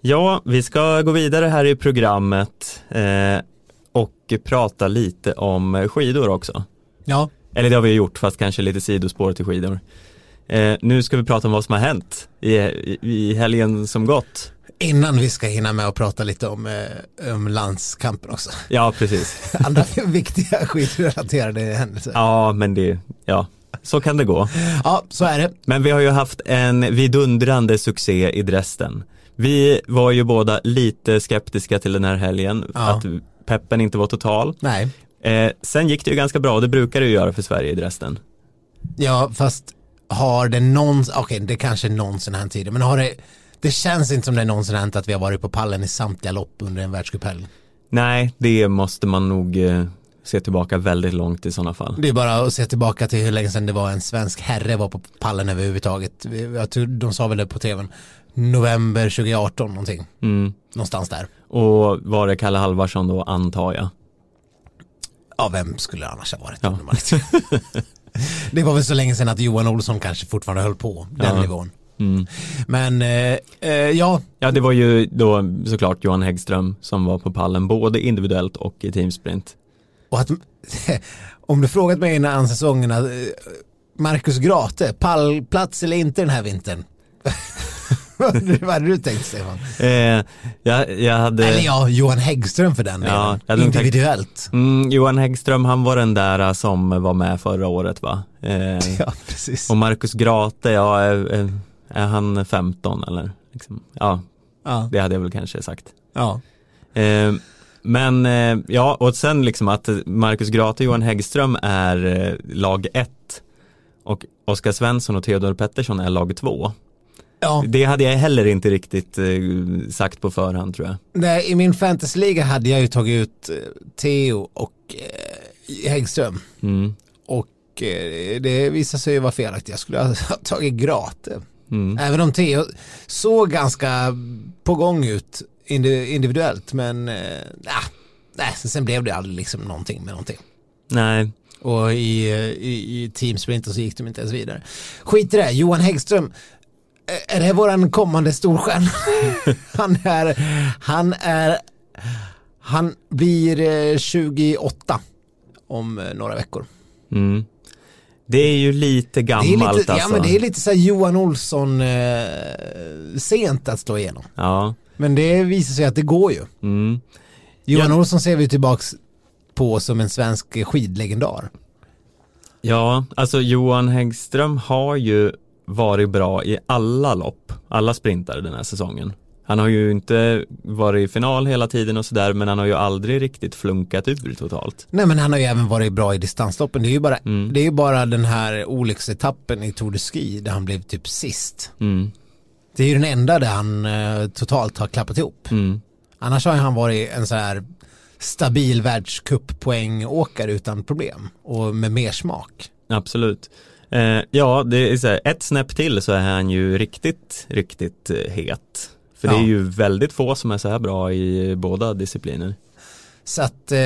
Ja, vi ska gå vidare här i programmet eh, och prata lite om skidor också. Ja, Eller det har vi gjort, fast kanske lite sidospår till skidor. Eh, nu ska vi prata om vad som har hänt i, i, i helgen som gått. innan vi ska hinna med att prata lite om, eh, om landskampen också. Ja, precis. Andra viktiga skidrelaterade händelser. Ja. Ja, men det, ja, så kan det gå. så är det. Men vi har ju haft en vidundrande succé i Dresden. Vi var ju båda lite skeptiska till den här helgen, Ja. att peppen inte var total. Nej, Eh, sen gick det ju ganska bra, det brukar det ju göra för Sverige i Dresden. ja fast har det någonsin, okej det kanske någonsin hänt tidigare, men har det, det känns inte som det någonsin hänt att vi har varit på pallen i samtliga lopp under en världscuphelg. Nej, det måste man nog eh, se tillbaka väldigt långt i sådana fall. Det är bara att se tillbaka till hur länge sedan det var en svensk herre var på pallen överhuvudtaget. Jag tror de sa väl det på tvn. November 2018 någonting. Mm. Någonstans där. Och var det Kalle Halvarsson då antar jag? Ja, vem skulle det annars ha varit? Ja. det var väl så länge sedan att Johan Olsson kanske fortfarande höll på den Ja. nivån. Mm. Men eh, eh, ja, Ja, det var ju då såklart Johan Häggström som var på pallen både individuellt och i teamsprint. Och att om du frågat mig innan säsongen att, eh, Marcus Grate, pallplats eller inte den här vintern? Vad hade du tänkt Stefan? Eh, jag, jag hade... Eller ja, Johan Häggström för den Ja, delen. nog tänkt- Individuellt. Mm, Johan Häggström, han var den där eh, som var med förra året va? Eh, Ja, precis. och Marcus Grate, ja, är, är- är han 15 eller? Liksom, ja, Ja, det hade jag väl kanske sagt. ja. Eh, men eh, ja, och sen liksom att Marcus Grate och Johan Häggström är eh, lag 1 och Oskar Svensson och Theodor Pettersson är lag 2. ja. Det hade jag heller inte riktigt eh, sagt på förhand tror jag. Nej, i min fantasyliga hade jag ju tagit ut Theo och eh, Häggström. Mm. Och eh, det visade sig ju vara felaktigt. Jag skulle ha tagit Grate. Mm. Även om Theo såg ganska på gång ut individuellt. Men eh, nej, sen blev det aldrig liksom någonting med någonting. Nej, Och i, i, i teamsprinten så gick de inte ens vidare. Skit i det, Johan Häggström. eh, Är det våran kommande storstjärna? han är, han är, han blir eh, 28 om eh, några veckor. mm. det är ju lite gammalt lite, alltså. ja, men det är lite så Johan Olsson eh, sent att slå igenom. Ja, Men det visar sig att det går ju. mm. Johan Ja. Olsson ser vi tillbaks på som en svensk skidlegendar. ja, alltså Johan Häggström har ju varit bra i alla lopp, alla sprintare den här säsongen. Han har ju inte varit i final hela tiden och sådär men han har ju aldrig riktigt flunkat ur totalt. Nej men han har ju även varit bra i distansloppen. Det är ju bara, Mm. det är ju bara den här olycksetappen i Tour de Ski där han blev typ sist. Mm. Det är ju den enda där han eh, totalt har klappat ihop. Mm. Annars har han varit en så här stabil världscuppoängåkare utan problem och med mer smak. Absolut. Eh, ja, det är så här, ett snäpp till så är han ju riktigt, riktigt eh, het. För det Ja. är ju väldigt få som är så här bra i båda discipliner. Så att, eh,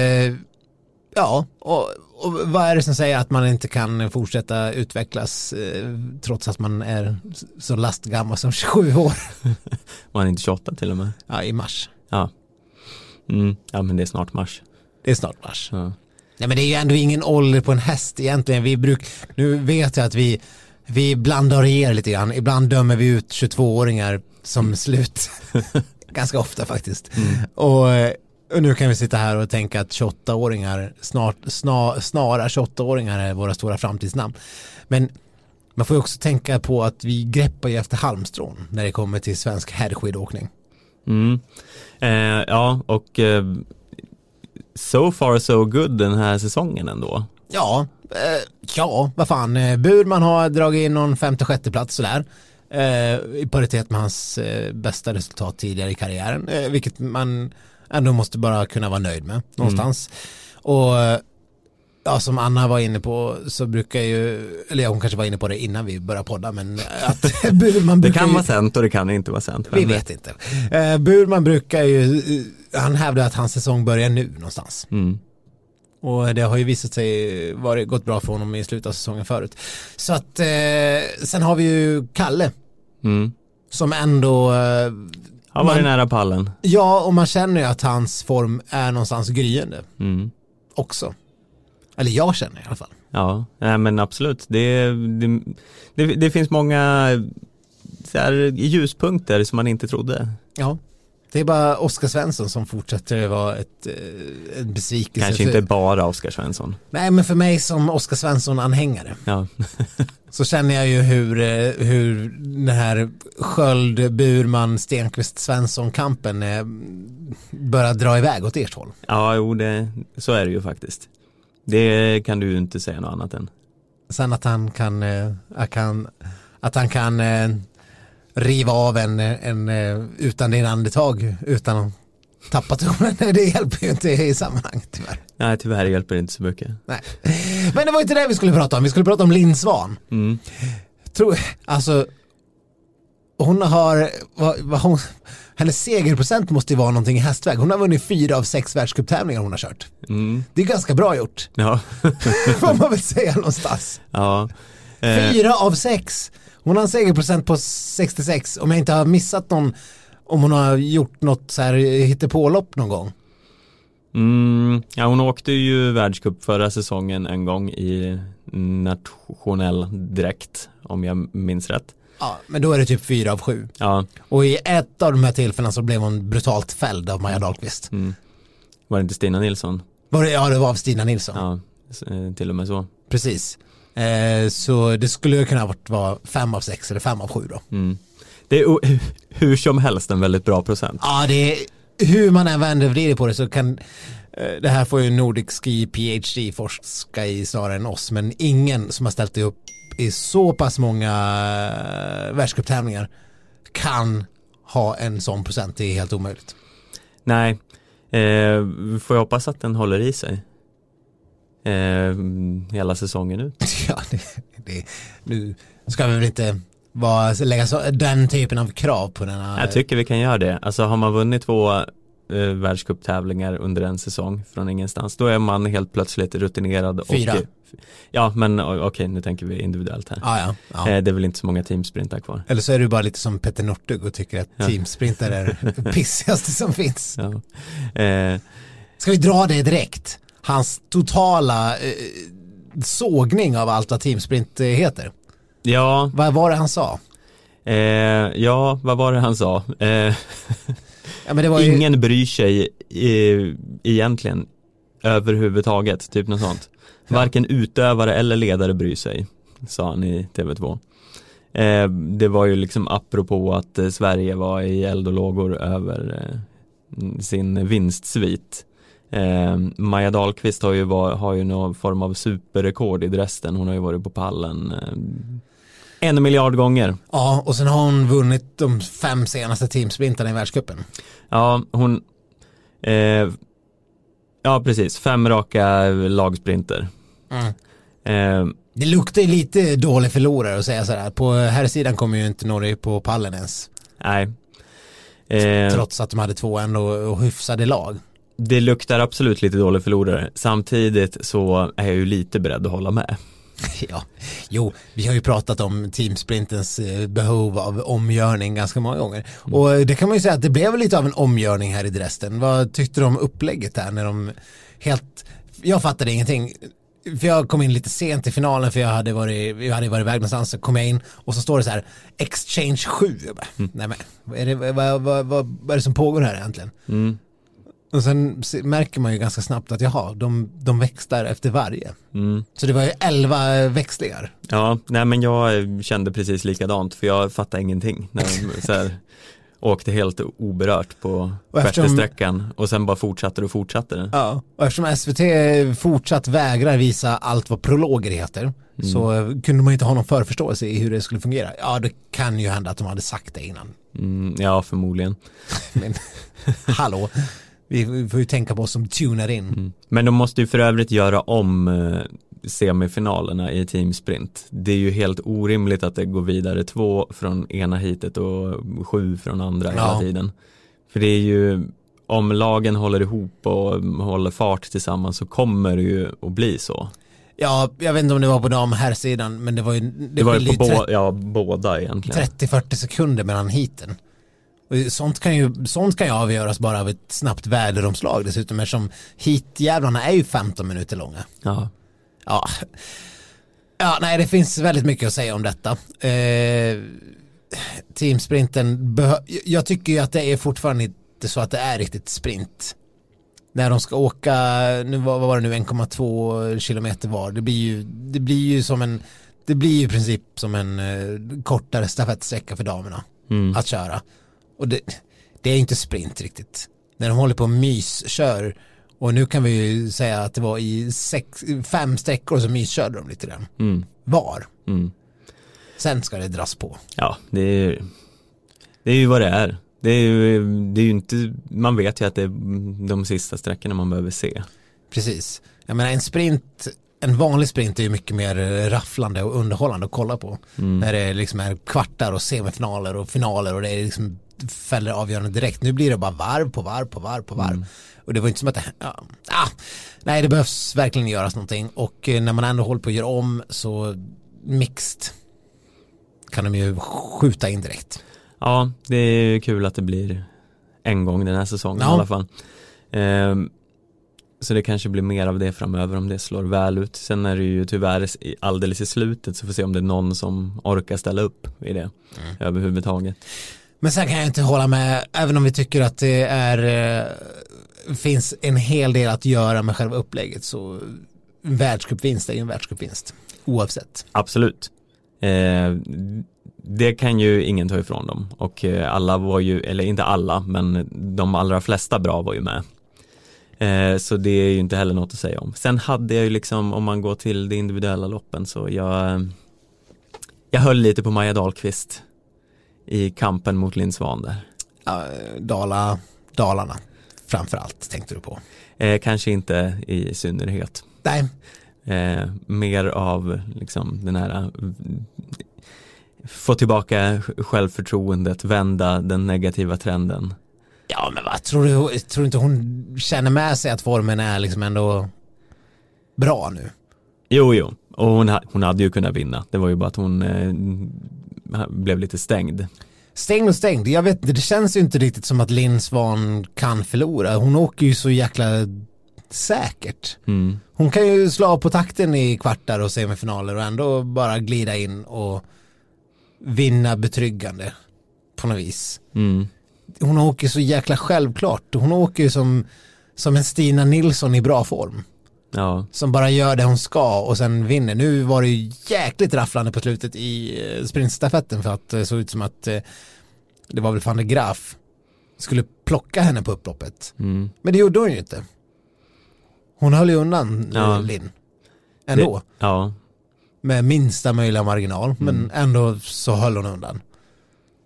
ja, och, och vad är det som säger att man inte kan fortsätta utvecklas eh, trots att man är så lastgammal som 27 år? Var han inte 28 till och med? Ja, i mars. Ja. Mm. Ja, men det är snart mars. Det är snart mars. Ja. Nej men det är ju ändå ingen ålder på en häst egentligen. Vi bruk, nu vet jag att vi, vi blandar ger lite grann. Ibland dömer vi ut 22-åringar som slut. Ganska ofta faktiskt. Och, eh, och nu kan vi sitta här och tänka att 28-åringar, snart, snar, snara 28-åringar är våra stora framtidsnamn. Men man får ju också tänka på att vi greppar ju efter halmstrån när det kommer till svensk herrskidåkning. Mm. Eh, ja, och eh, so far so good den här säsongen ändå. Ja, eh, ja, vad fan. Eh, Burman har dragit in någon femte sjätte plats sådär. Eh, I paritet med hans eh, bästa resultat tidigare i karriären. Eh, vilket man ändå måste bara kunna vara nöjd med någonstans. Och eh, ja, som Anna var inne på så brukar ju, eller hon kanske var inne på det innan vi började podda, men att Burman Det brukar kan ju, vara sant och det kan inte vara sant. vi vet inte. Eh, Burman brukar ju, han hävdar att hans säsong börjar nu någonstans. Mm. Och det har ju visat sig varit, gått bra för honom i slutet av säsongen förut. Så att eh, sen har vi ju Kalle Mm. som ändå, eh, Han var Man- nära pallen. ja och man känner ju att hans form är någonstans gryende Mm. också. Eller jag känner i alla fall. Ja, nej, men absolut. Det, det, det, det finns många så här, ljuspunkter som man inte trodde. Ja. Det är bara Oskar Svensson som fortsätter vara ett, eh, en besvikelse. Kanske inte bara Oskar Svensson. Nej men för mig som Oskar Svensson-anhängare Ja. så känner jag ju hur, eh, hur den här Sköld, Burman, Stenqvist, Svensson-kampen eh, börjar dra iväg åt ert håll. ja, jo, det, så är det ju faktiskt. Det kan du inte säga något annat än. Sen att han kan, eh, att kan, att han kan riva av en, en utan din andetag utan att tappat tonen. Det hjälper ju inte i sammanhanget tyvärr. Nej, tyvärr hjälper det inte så mycket. Nej. Men det var inte det vi skulle prata om, vi skulle prata om Linn Svan. Mm. Tror, alltså, hon har, vad, vad hon, hennes segerprocent måste ju vara någonting i hästväg. Hon har vunnit fyra av sex världscuptävlingar hon har kört. Mm. Det är ganska bra gjort, Ja. får man väl säga någonstans. ja. Eh, Fyra av sex. Hon har en segerprocent på 66, om jag inte har missat någon, om hon har gjort något så här hittepålopp någon gång. Mm, ja, hon åkte ju världscup förra säsongen en gång i nationell dräkt om jag minns rätt. Ja, men då är det typ fyra av sju. Ja, Och i ett av de här tillfällena så blev hon brutalt fälld av Maja Dahlqvist. mm. var det inte Stina Nilsson? Var det, ja, det var av Stina Nilsson. Ja, eh, till och med så. Precis. Eh, så det skulle ju kunna ha varit vara fem av sex eller fem av sju då. Mm. Det är hur som helst en väldigt bra procent. Ja, det är, hur man än vänder och vrider på det så kan eh, det här får ju Nordic Ski PhD forska i snarare än oss, men ingen som har ställt upp i så pass många eh, världscuptävlingar kan ha en sån procent, det är helt omöjligt. Nej, eh, får jag hoppas att den håller i sig. Eh, hela säsongen ut. Ja, det, det, nu ska vi väl inte vara, lägga så, den typen av krav på denna. Jag tycker vi kan göra det. Alltså har man vunnit två eh, världscuptävlingar under en säsong från ingenstans, då är man helt plötsligt rutinerad. Fyra. Och, ja, men okej, nu tänker vi individuellt här. Ja, ja, ja. Eh, det är väl inte så många teamsprintar kvar. Eller så är du bara lite som Petter Northug och tycker att Ja. teamsprinter är det pissigaste som finns. Ja. Eh, Ska vi dra det direkt? Hans totala eh, sågning av allt vad teamsprint heter. Ja, Vad var det han sa? eh, ja, vad var det han sa? Eh, Ja, ju, ingen bryr sig eh, egentligen överhuvudtaget, typ något sånt. Varken utövare eller ledare bryr sig, sa han i TV2. Eh, det var ju liksom apropå att eh, Sverige var i eld och lågor över eh, sin vinstsvit. Eh, Maja Dahlqvist har ju, var, har ju någon form av superrekord i Dresden, hon har ju varit på pallen eh, en miljard gånger. ja, och sen har hon vunnit de fem senaste teamsprintarna i världscupen. Ja, hon eh, Ja, precis. Fem raka lagsprinter. Mm. Eh, Det luktar lite dålig förlorare att säga sådär. På här sidan kommer ju inte Norge på pallen ens. nej. Eh, Trots att de hade två ändå och hyfsade lag. det luktar absolut lite dålig förlorare. Samtidigt så är jag ju lite beredd att hålla med. Ja, jo, vi har ju pratat om teamsprintens eh, behov av omgörning ganska många gånger. Och det kan man ju säga att det blev lite av en omgörning här i Dresden. Vad tyckte du om upplägget där när de helt, jag fattade ingenting. För jag kom in lite sent i finalen för jag hade varit, jag hade varit iväg någonstans, så kom jag in och så står det så här Exchange 7. Jag bara, nej men, vad är, det, vad, vad, vad, vad är det som pågår här egentligen? Mm. Och sen se- märker man ju ganska snabbt att jaha, de, de växlar efter varje. Mm. Så det var ju elva växlingar. Ja, nej men jag eh, kände precis likadant för jag fattade ingenting. När så här, åkte helt oberört på Och eftersom- sjätte sträckan och sen bara fortsatte och fortsatte det. Ja, och eftersom SVT fortsatt vägrar visa allt vad prologer heter så kunde man inte ha någon förförståelse i hur det skulle fungera. Ja, det kan ju hända att de hade sagt det innan. Mm, ja, förmodligen. Men hallå, vi får ju tänka på oss som tunar in. Mm. Men de måste ju för övrigt göra om eh, semifinalerna i teamsprint. Det är ju helt orimligt att det går vidare två från ena hitet och sju från andra hela Ja. tiden. För det är ju, om lagen håller ihop och håller fart tillsammans så kommer det ju att bli så. Ja, jag vet inte om det var på dam här sidan men det var ju, det, Det var ju på bå- ja, båda egentligen. 30-40 sekunder mellan hiten. Sånt kan, ju, sånt kan ju avgöras bara av ett snabbt väderomslag dessutom eftersom hitjävlarna är ju 15 minuter långa. Ja. Ja. ja, nej det finns väldigt mycket att säga om detta. Eh, teamsprinten, jag tycker ju att det är fortfarande inte så att det är riktigt sprint. När de ska åka, nu vad var det nu, 1,2 kilometer var, det blir ju, det blir ju som en, det blir ju i princip som en eh, kortare stafettsträcka för damerna Mm. att köra. Och det, det är inte sprint riktigt. När de håller på och myskör och nu kan vi ju säga att det var i sex, fem sträckor så myskörde de lite grann. Mm. Var. Mm. Sen ska det dras på. Ja, det är, det är ju vad det är. Det är ju, det är ju inte, man vet ju att det är de sista sträckorna man behöver se. Precis. Jag menar en sprint, en vanlig sprint är ju mycket mer rafflande och underhållande att kolla på. Mm. När det liksom är kvartar och semifinaler och finaler och det är liksom fäller avgörande direkt. Nu blir det bara varv på varv på varv på varv. Mm. Och det var inte som att det, ja, ah, nej det behövs verkligen göras någonting och eh, när man ändå håller på att göra om så mixed kan de ju skjuta in direkt. Ja, det är ju kul att det blir en gång den här säsongen Ja. i alla fall. Ehm, så det kanske blir mer av det framöver om det slår väl ut. Sen är det ju tyvärr alldeles i slutet så får vi se om det är någon som orkar ställa upp i det Mm. överhuvudtaget. Men sen kan jag inte hålla med, även om vi tycker att det är, eh, finns en hel del att göra med själva upplägget så världscupvinst är ju en världscupvinst oavsett. Absolut. Eh, det kan ju ingen ta ifrån dem och eh, alla var ju, eller inte alla, men de allra flesta bra var ju med. Eh, så det är ju inte heller något att säga om. Sen hade jag ju liksom, om man går till de individuella loppen så jag eh, jag höll lite på Maja Dahlqvist i kampen mot Linn Svan där. Ja, Dala, Dalarna framför allt tänkte du på. Eh, kanske inte i synnerhet. Nej, Eh, mer av liksom den här eh, få tillbaka självförtroendet, vända den negativa trenden. ja men vad tror du, tror inte hon känner med sig att formen är liksom ändå bra nu? Jo, jo, och hon, hon hade ju kunnat vinna. Det var ju bara att hon eh, blev lite stängd. Stängd och stängd, jag vet inte, det känns ju inte riktigt som att Linn Svan kan förlora. Hon åker ju så jäkla säkert. Mm. Hon kan ju slå av på takten i kvartar och semifinaler och ändå bara glida in och vinna betryggande på något vis. Mm. Hon åker så jäkla självklart. Hon åker ju som, som en Stina Nilsson i bra form. Ja, Som bara gör det hon ska och sen vinner. Nu var det ju jäkligt rafflande på slutet i eh, sprintstafetten för att det såg ut som att eh, det var väl van de Graaf skulle plocka henne på upploppet. mm. Men det gjorde hon ju inte. Hon höll ju undan Ja. Linn. Ändå. Det, ja, med minsta möjliga marginal men ändå så höll hon undan.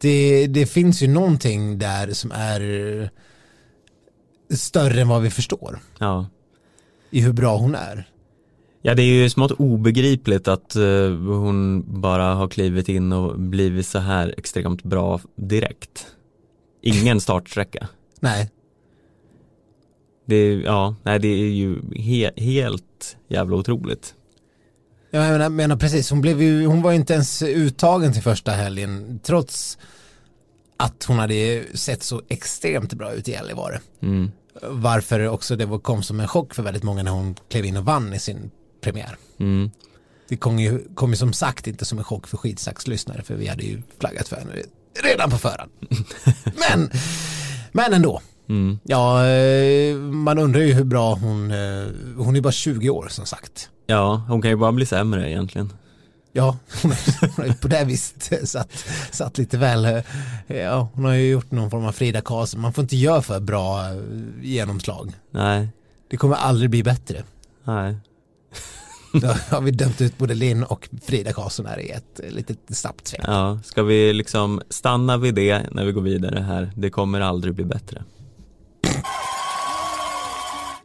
Det, det finns ju någonting där som är större än vad vi förstår ja. I hur bra hon är. Ja, det är ju smått obegripligt att eh, hon bara har klivit in och blivit så här extremt bra direkt. Ingen startsträcka. Nej, Det är, ja, nej, det är ju he helt jävla otroligt. jag menar, menar precis, hon, blev ju, hon var ju inte ens uttagen till första helgen trots att hon hade sett så extremt bra ut i Gällivare. Mm. Varför också det kom som en chock för väldigt många när hon klev in och vann i sin premiär. Mm. Det kom ju, kom ju som sagt inte som en chock för skidsaxlyssnare för vi hade ju flaggat för henne redan på förhand. men, men ändå. Mm. Ja, eh, man undrar ju hur bra hon, eh, hon är bara 20 år som sagt. Ja, hon kan ju bara bli sämre egentligen. Ja, hon har, ju på det viset satt, satt lite väl, eh, ja, hon har ju gjort någon form av Frida Karlsson, man får inte göra för bra eh, genomslag. Nej, Det kommer aldrig bli bättre. nej. Då har vi dömt ut både Linn och Frida Karlsson här i ett eh, litet snabbt svep. Ja, ska vi liksom stanna vid det när vi går vidare här? Det kommer aldrig bli bättre.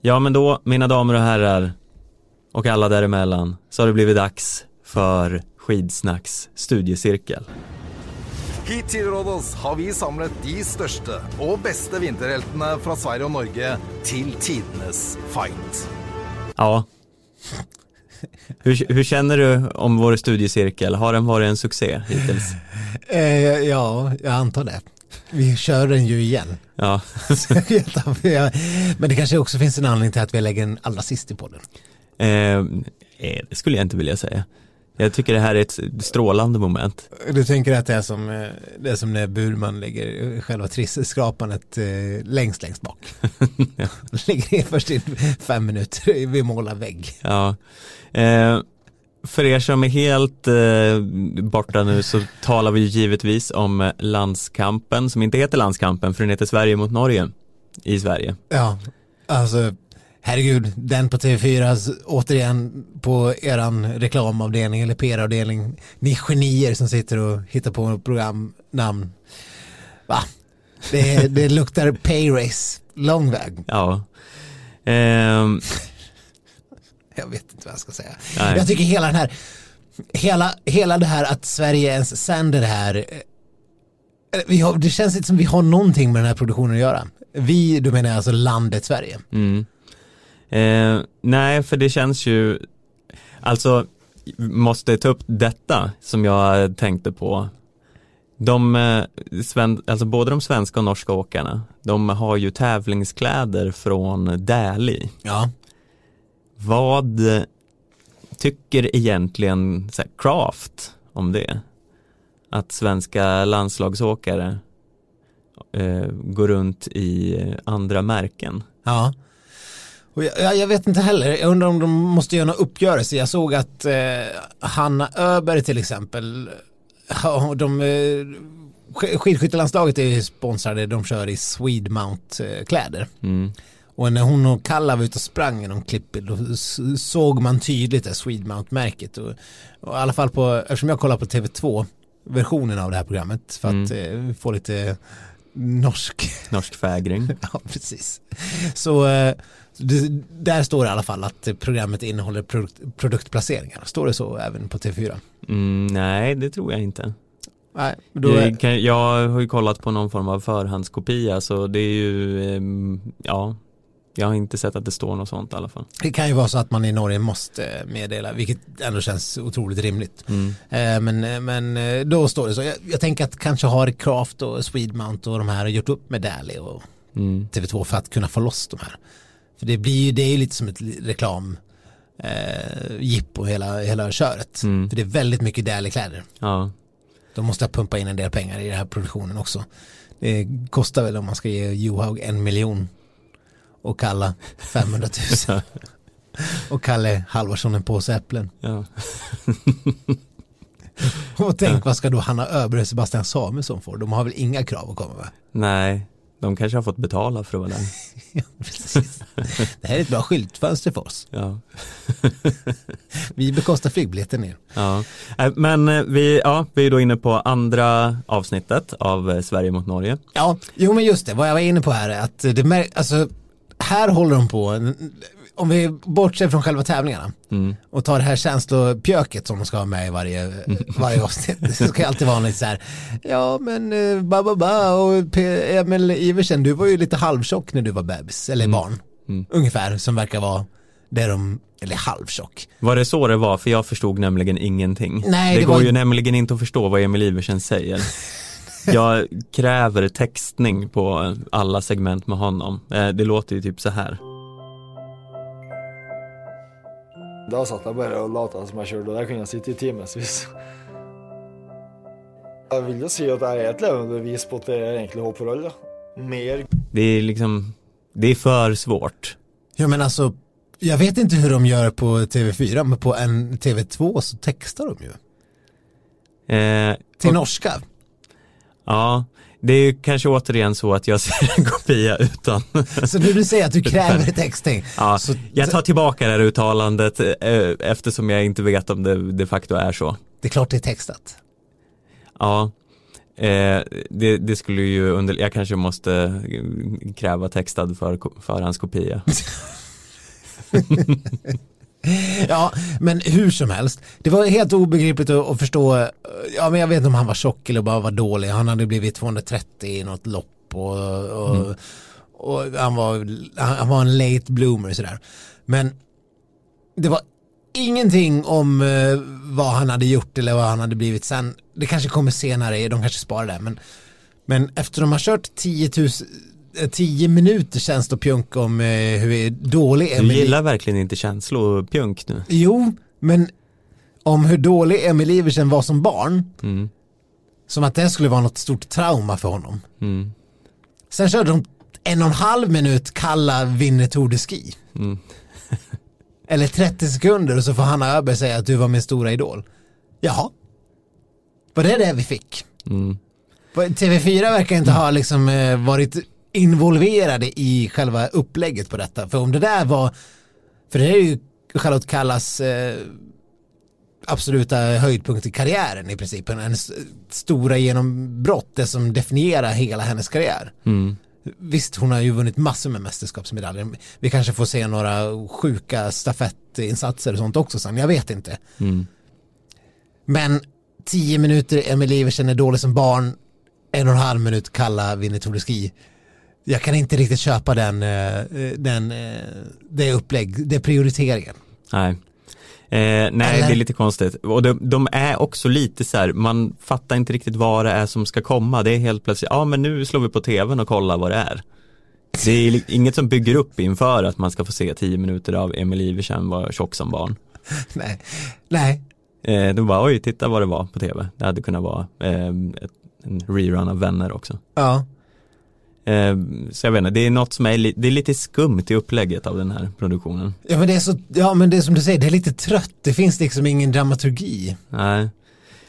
Ja, men då, mina damer och herrar och alla däremellan, så har det blivit dags för Skidsnacks studiecirkel. Hit til Rådås har vi samlet de største og beste vinterheltene fra Sverige og Norge til tidenes fight. Ja. Hur, hur känner du om vår studiecirkel? Har den varit en succé hittills? Eh, ja, jag antar det. Vi kör den ju igen. Ja, Men det kanske också finns en anledning till att vi lägger den allra sist i podden. eh, eh, det skulle jag inte vilja säga. Jag tycker det här är ett strålande moment. Du tänker att det är som, eh, det är som när Burman lägger själva trisselskrapandet eh, längst längst bak. Ja. Lägger in först in fem minuter vid måla vägg. Ja. Eh, för er som är helt eh, borta nu så talar vi givetvis om eh, landskampen som inte heter landskampen för den heter Sverige mot Norge i Sverige. Ja, alltså herregud, den på TV4 s- återigen på eran reklamavdelning eller PR-avdelning. Ni genier som sitter och hittar på programnamn. Va? Det, det luktar pay race, lång väg. Ja. Ehm, Jag vet inte vad jag ska säga. Nej. Jag tycker hela den här, hela, hela det här att Sverige ens sänder det här, eh, har, det känns inte som vi har någonting med den här produktionen att göra. Vi, du menar alltså landet Sverige. Mm. Eh, nej, för det känns ju, alltså, måste ta upp detta som jag tänkte på. De, eh, alltså både de svenska och norska åkarna, de har ju tävlingskläder från Dali. Ja. Vad tycker egentligen så här, Craft om det? Att svenska landslagsåkare eh, går runt i andra märken. Ja. Jag, jag- vet inte heller, jag undrar om de måste göra någon uppgörelse. Jag såg att eh, Hanna Öberg till exempel, ja, de, eh, sk- skidskyttelandslaget är sponsrade, de kör i Swedmount-kläder. Mm. Och när hon och Kalla var ute och sprang någon klippbild då såg man tydligt det Swedmount-märket. Och, och i alla fall på, eftersom jag kollar på TV2 versionen av det här programmet för att eh, få lite norsk Norsk fägring. Ja, precis. Så eh, det, där står det i alla fall att eh, programmet innehåller produkt, produktplaceringar. Står det så även på TV4? Mm, nej, det tror jag inte. Nej, jag, kan, jag har ju kollat på någon form av förhandskopia så det är ju, ehm, ja, jag har inte sett att det står något sånt i alla fall. det kan ju vara så att man i Norge måste meddela, vilket ändå känns otroligt rimligt. Mm. Eh, men, eh, men eh, då står det så. Jag, jag tänker att kanske har Craft och Swedmount och de här gjort upp med Dali och Mm. TV2 för att kunna få loss de här. För det blir ju, det är ju lite som ett reklam eh, jippo hela, hela köret. Mm. För det är väldigt mycket Dali-kläder. Ja, De måste pumpa in en del pengar i den här produktionen också. Det kostar väl om man ska ge Johaug en miljon och Kalla 500 000 och Kalle Halvarsson en påse äpplen. ja. Och tänk vad ska då Hanna Öberg och Sebastian Samuelsson få? De har väl inga krav att komma med? nej, de kanske har fått betala för att vara där. Ja, precis. Det här är ett bra skyltfönster för oss. Ja. Vi bekostar flygbiljetten ner. Ja, Eh, men eh, vi, ja, vi är då inne på andra avsnittet av eh, Sverige mot Norge. Ja, jo men just det, vad jag var inne på här är att det mär- alltså här håller de på, om vi bortser från själva tävlingarna Mm. och tar det här känslopjöket som de ska ha med i varje, varje avsnitt. Det ska alltid vara lite så här, ja men eh, ba ba ba och P- Emil Iversen, du var ju lite halvtjock när du var bebis, eller barn. Mm. Ungefär, som verkar vara det de, eller halvtjock. Var det så det var? För jag förstod nämligen ingenting. Nej, det, det går var- ju nämligen inte att förstå vad Emil Iversen säger. Jag kräver textning på alla segment med honom. Eh, Det låter ju typ så här. Da satt jeg bare og lata som jeg kjørte, og der kunne jeg sitte i timevis. Jeg vil jo si at jeg er et levende bevis på at det egentlig håp for alle. da. Mer Det är liksom, det är för svårt. Ja men alltså, jag vet inte hur de gör på TV4, men på en TV2 så textar de ju. Eh, Till och- norska. Ja, det är ju kanske återigen så att jag ser en kopia utan. Så nu du säger att du kräver texting. Ja, Så- jag tar tillbaka det här uttalandet eh, eftersom jag inte vet om det de facto är så. Det är klart det är textat. Ja, eh, det, det skulle ju under, jag kanske måste kräva textad för, förhandskopia. Ja, men hur som helst. Det var helt obegripligt att, att förstå. Ja, men jag vet inte om han var tjock eller bara var dålig. Han hade blivit 230 i något lopp och, och, Mm. och han, var, han var en late bloomer sådär. Men det var ingenting om eh, vad han hade gjort eller vad han hade blivit sen. Det kanske kommer senare, de kanske sparar det. Men, men efter de har kört 10, 000, eh, 10 minuter känns det pjunk om eh, hur dålig Du Emily gillar verkligen inte känslopjunk nu. Jo, men om hur dålig Emil Iversen var som barn, Mm. som att det skulle vara något stort trauma för honom. Mm. Sen körde de en och en halv minut kalla vinner Tour de Ski. Mm. Eller 30 sekunder och så får Hanna Öberg säga att du var min stora idol. Jaha. Var det det vi fick? Mm. TV4 verkar inte ha liksom eh, varit involverade i själva upplägget på detta. För om det där var, för det är ju Charlotte Kallas eh, absoluta höjdpunkt i karriären i princip. Hennes stora genombrott, det som definierar hela hennes karriär. Mm. Visst, hon har ju vunnit massor med mästerskapsmedaljer. Vi kanske får se några sjuka stafettinsatser och sånt också sen, jag vet inte. Mm. Men tio minuter Emil Iversen är dålig som barn, en och en halv minut kalla vinner Tour de Ski. Jag kan inte riktigt köpa den, eh, den, eh, det upplägg, det prioriteringen. Nej. Eh, nej, Eller? det är lite konstigt. Och de, de är också lite så här, man fattar inte riktigt vad det är som ska komma. Det är helt plötsligt, ja men nu slår vi på tvn och kollar vad det är. Det är inget som bygger upp inför att man ska få se tio minuter av Emil Iversen vara tjock som barn. Nej, nej, Eh, då bara, oj, titta vad det var på tv. Det hade kunnat vara eh, en rerun av vänner också. ja. Eh, så jag vet inte, det är något som är, det är lite skumt i upplägget av den här produktionen. Ja men det är så, ja men det är som du säger, det är lite trött, det finns liksom ingen dramaturgi. Nej,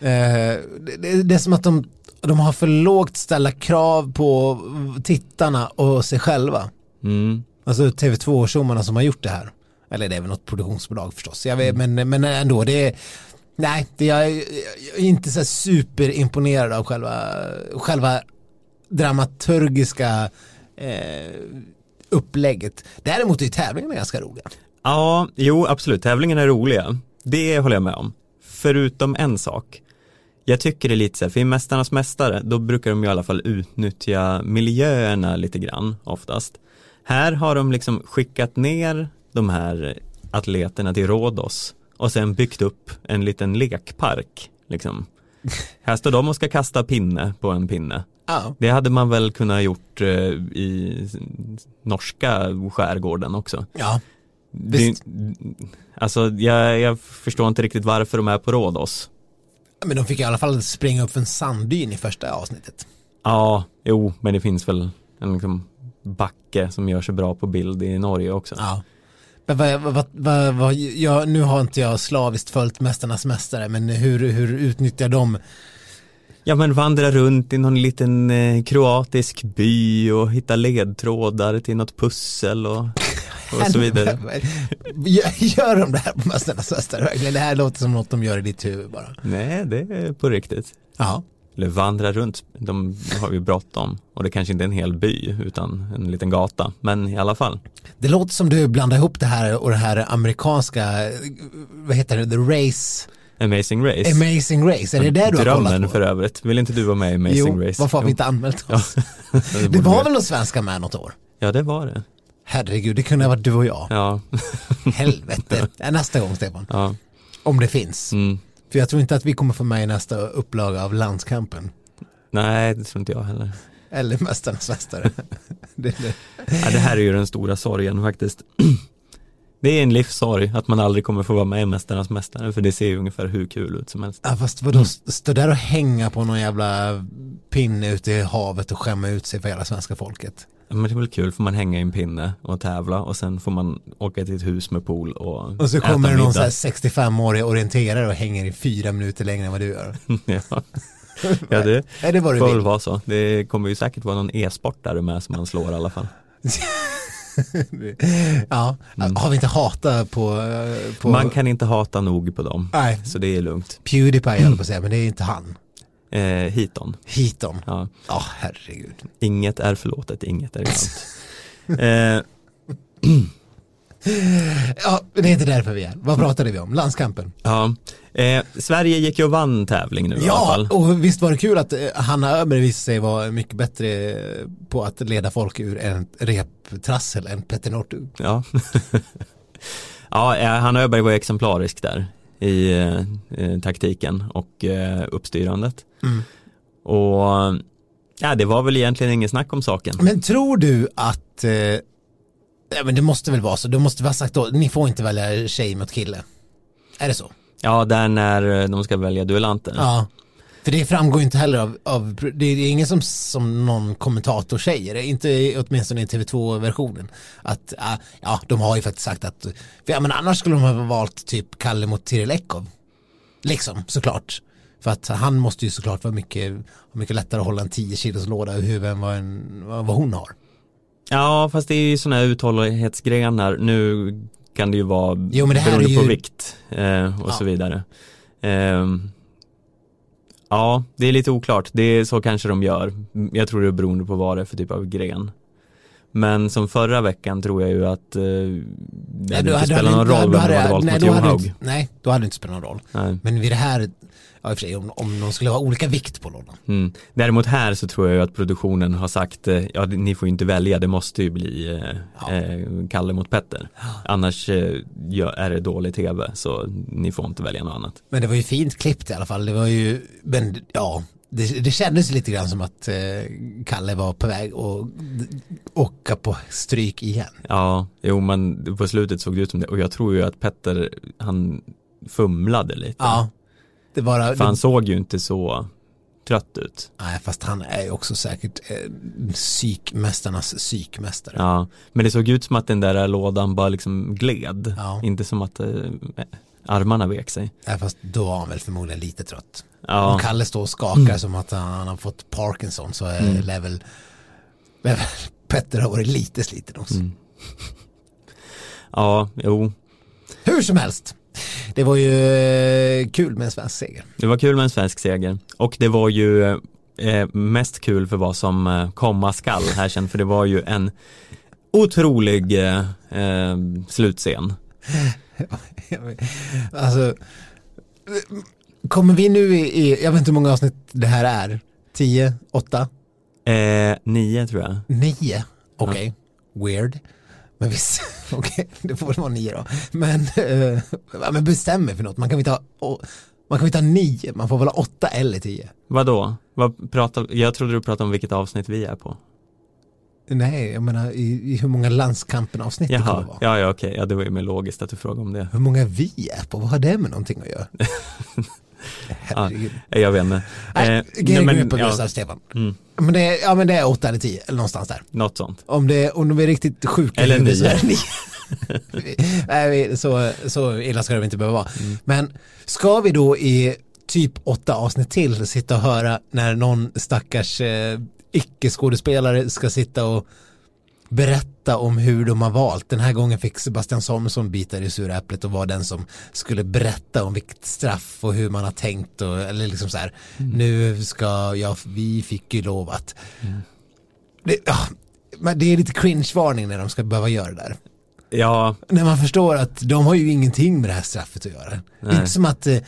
Eh, det, det, är som att de, de har för lågt ställa krav på tittarna och sig själva. mm. Alltså TV2-tjommarna som har gjort det här. Eller det är väl något produktionsbolag förstås. Jag vet, men, men ändå, det är, nej, det är, jag är inte så superimponerad av själva, själva dramaturgiska eh, upplägget. Däremot är ju tävlingarna ganska roliga. Ja, jo absolut, tävlingarna är roliga. Det håller jag med om. Förutom en sak. Jag tycker det är lite så här, för i Mästarnas Mästare, då brukar de i alla fall utnyttja miljöerna lite grann oftast. Här har de liksom skickat ner de här atleterna till Rhodos och sen byggt upp en liten lekpark. Liksom. Här står de och ska kasta pinne på en pinne. Ja. Det hade man väl kunnat gjort eh, i norska skärgården också. Ja, Det, Visst. alltså jag, jag förstår inte riktigt varför de är på Rhodos. men de fick i alla fall springa upp för en sanddyn i första avsnittet. Ja, jo, men det finns väl en liksom backe som gör sig bra på bild i Norge också. Ja. Men vad, vad, vad, vad, jag, nu har inte jag slaviskt följt Mästarnas Mästare, men hur, hur utnyttjar de Ja men vandra runt i någon liten eh, kroatisk by och hitta ledtrådar till något pussel och, och så vidare. Gör, gör de det här på Mästarnas Mästare verkligen? Det här låter som något de gör i ditt huvud bara. Nej, det är på riktigt. Ja. Eller vandra runt, de har ju bråttom och det kanske inte är en hel by utan en liten gata, men i alla fall. Det låter som du blandar ihop det här och det här amerikanska, vad heter det, The Race, Amazing Race. Amazing Race, är det det du har kollat Drömmen på? för övrigt. Vill inte du vara med i Amazing jo, Race? varför har vi inte anmält oss? Ja, det var väl någon svenska med något år? Ja, det var det. Herregud, det kunde ha varit du och jag. Ja. Helvete. Nästa gång Stefan. ja. Om det finns. Mm. För jag tror inte att vi kommer få med i nästa upplaga av Landskampen. Nej, det tror inte jag heller. Eller Mästarnas Mästare. det, det. Ja, det här är ju den stora sorgen faktiskt. Det är en livssorg att man aldrig kommer få vara med i Mästarnas Mästare för det ser ju ungefär hur kul ut som helst. Ja, fast vadå, stå där och hänga på någon jävla pinne ute i havet och skämma ut sig för hela svenska folket. Ja, Men det är väl kul får man hänga i en pinne och tävla och sen får man åka till ett hus med pool och Och så äta kommer det någon middag. så här 65-årig orienterare och hänger i fyra minuter längre än vad du gör. ja. ja, det Är det du får väl vara så. Det kommer ju säkert vara någon e-sportare med som man slår i alla fall. ja, har vi inte hatat på, eh, på Man kan inte hata nog på dem. Nej. Så det är lugnt. Pewdiepie höll på att säga, men det är inte han. Eh, hiton. Hiton. Ja. Ja, herregud. Inget är förlåtet, inget är glömt. eh, Ja, det är inte därför vi är. Vad pratade vi om? Landskampen. ja. eh, Sverige gick ju och vann tävling nu i alla Ja, fall. och visst var det kul att eh, Hanna Öberg visade sig vara mycket bättre eh, på att leda folk ur en reptrassel än Petter Northug. Ja. ja, eh, Hanna Öberg var exemplarisk där i eh, taktiken och eh, uppstyrandet. Mm. Och ja, det var väl egentligen ingen snack om saken. Men tror du att, eh, ja men det måste väl vara så, du måste ha sagt då, ni får inte välja tjej mot kille. Är det så? Ja, där när eh, de ska välja duellanter. Ja. För det framgår ju inte heller av, av det är ingen som, som någon kommentator säger, inte åtminstone i TV2-versionen. Att, ja, ja, de har ju faktiskt sagt att, för ja men annars skulle de ha valt typ Kalle mot Tiril Ekov. Liksom, såklart. För att han måste ju såklart vara mycket, mycket lättare att hålla en 10 kilos låda i huvudet än vad, en, vad hon har. Ja, fast det är ju sådana här uthållighetsgrenar. Nu kan det ju vara Jo, men det här beroende ju- på vikt eh, och Ja. så vidare. Ehm, ja, det är lite oklart. Det är så kanske de gör. Jag tror det är beroende på vad det är för typ av gren. Men som förra veckan tror jag ju att eh, det hade inte spelat någon roll vem då de hade- valt nej, mot då inte- Nej, då hade det inte spelat någon roll. Nej. Men vid det här, ja i och för sig, om, om de skulle ha olika vikt på lådan. Mm. Däremot här så tror jag ju att produktionen har sagt, eh, ja ni får ju inte välja, det måste ju bli eh, eh, Kalle mot Petter. Annars eh, är det dålig tv så ni får inte välja något annat. Men det var ju fint klippt i alla fall. Det var ju, men ja, det, det kändes lite grann som att eh, Kalle var på väg att åka på stryk igen. Ja, jo men på slutet såg det ut som det och jag tror ju att Petter, han fumlade lite. Ja, det var... För han såg ju inte så trött ut. Nej, fast han är ju också säkert eh, psykmästarnas psykmästare. Ja, men det såg ut som att den där lådan bara liksom gled. Ja. Inte som att eh, armarna vek sig. Nej, fast då var han väl förmodligen lite trött. Ja. Om Kalle står och skakar som att han, han har fått Parkinson så är Mm. lär väl Petter har varit lite sliten också. Mm. Ja, jo. Hur som helst, det var ju eh, kul med en svensk seger. Det var kul med en svensk seger och det var ju eh, mest kul för vad som eh, komma skall här sen för det var ju en otrolig eh, slutscen. Alltså, kommer vi nu i, jag vet inte hur många avsnitt det här är, 10, 8, Eh, nio tror jag. 9, okej, weird. Men visst, okej, det får väl vara 9 då. Men, eh, men bestäm mig för något, man kan väl inte ha, å- man kan väl inte ha 9, man får väl ha 8 eller 10. Vadå? Vad pratar, jag trodde du pratade om vilket avsnitt vi är på. Nej, jag menar i, i hur många landskampen avsnitt det kommer vara. ja ja okej, ja det var ju mer logiskt att du frågade om det. Hur många vi är på, vad har det med någonting att göra? Ja, jag vet inte. Nej, Eh, grejen ut på ja, Stefan. Mm, Men det, är, ja, men det är 8 eller 10, eller någonstans där. något sånt. Om, det, om de är riktigt sjuka Eller huvudet så nio. är det nio. Nej, vi- så, så illa ska det inte behöva vara. Mm. Men ska vi då i typ åtta avsnitt till sitta och höra när någon stackars eh, icke-skådespelare ska sitta och berätta om hur de har valt. Den här gången fick Sebastian Samuelsson bita i sura äpplet och var den som skulle berätta om vilket straff och hur man har tänkt och eller liksom så här. Nu ska jag, vi fick ju lov att det, ja, men det är lite cringe-varning när de ska behöva göra det där. Ja, När man förstår att de har ju ingenting med det här straffet att göra. Det är Nej. inte som att eh,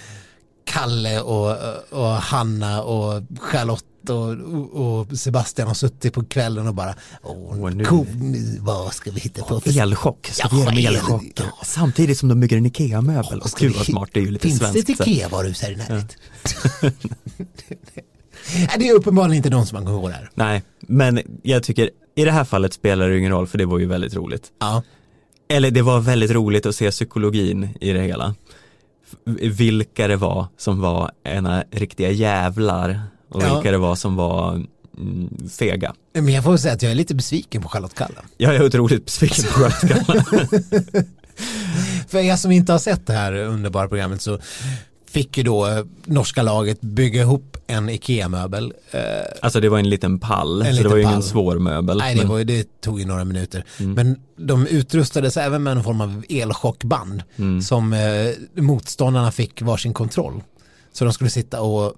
Kalle och, och Hanna och Charlotte och, och Sebastian har suttit på kvällen och bara Åh, nu- cool, nu, vad ska vi hitta på? för- elchock, Ja, servera med el- elchock. ja. Samtidigt som de bygger en IKEA-möbel. Ska gud vi vad smart, det är ju lite Finns det svenskt. ett så här. IKEA-varuhus här i närheten? Nej, det är uppenbarligen inte de som man ihåg där. Nej, men jag tycker i det här fallet spelar det ingen roll för det var ju väldigt roligt. Ja. Eller det var väldigt roligt att se psykologin i det hela. Vilka det var som var ena riktiga jävlar och Ja. vilka det var som var mm, fega. Men jag får säga att jag är lite besviken på Charlotte Kalla. Jag är otroligt besviken på Charlotte För er som inte har sett det här underbara programmet så fick ju då eh, norska laget bygga ihop en IKEA-möbel. Eh, Alltså det var en liten pall, En så det liten var ju pall. ingen svår möbel. nej, det, var, ju- det tog ju några minuter. Mm. Men de utrustades även med en form av elchockband Mm. som eh, motståndarna fick varsin kontroll. Så de skulle sitta och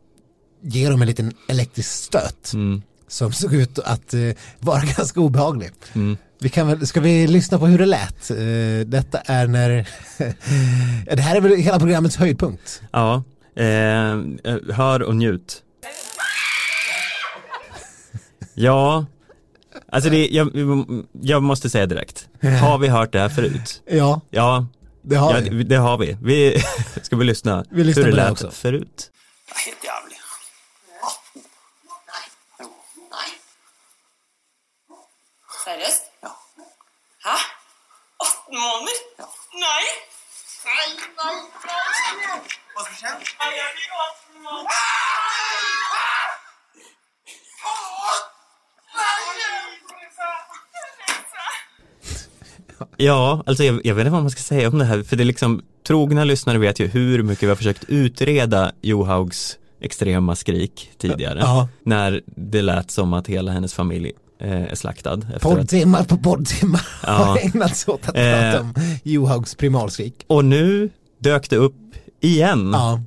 ge dem en liten elektrisk stöt Mm. som såg ut att eh, vara ganska obehaglig. Mm. Vi kan väl, ska vi lyssna på hur det lät? Eh, detta är när, det här är väl hela programmets höjdpunkt. Ja, eh, hör och njut. Ja, alltså det, jag, jag måste säga direkt. Har vi hört det här förut? Ja, Ja, det har ja, vi. det, det har vi. vi ska vi lyssna Vi lyssnar hur det på det lät också. förut? Helt jävlig. Nej. Nej. Seriøst? Ja. Hæ? 18 måneder? Ja. Nei! Nej, nej, nej. Vad ska hända? Nei, jeg blir 18 måneder. Ja, alltså jag, jag vet inte vad man ska säga om det här, för det är liksom, trogna lyssnare vet ju hur mycket vi har försökt utreda Johaugs extrema skrik tidigare. Ja. När det lät som att hela hennes familj är slaktad. Poddtimmar på poddtimmar Ja. har ägnats åt att Eh. prata om Johaugs primalskrik. och nu dök det upp igen. Ja.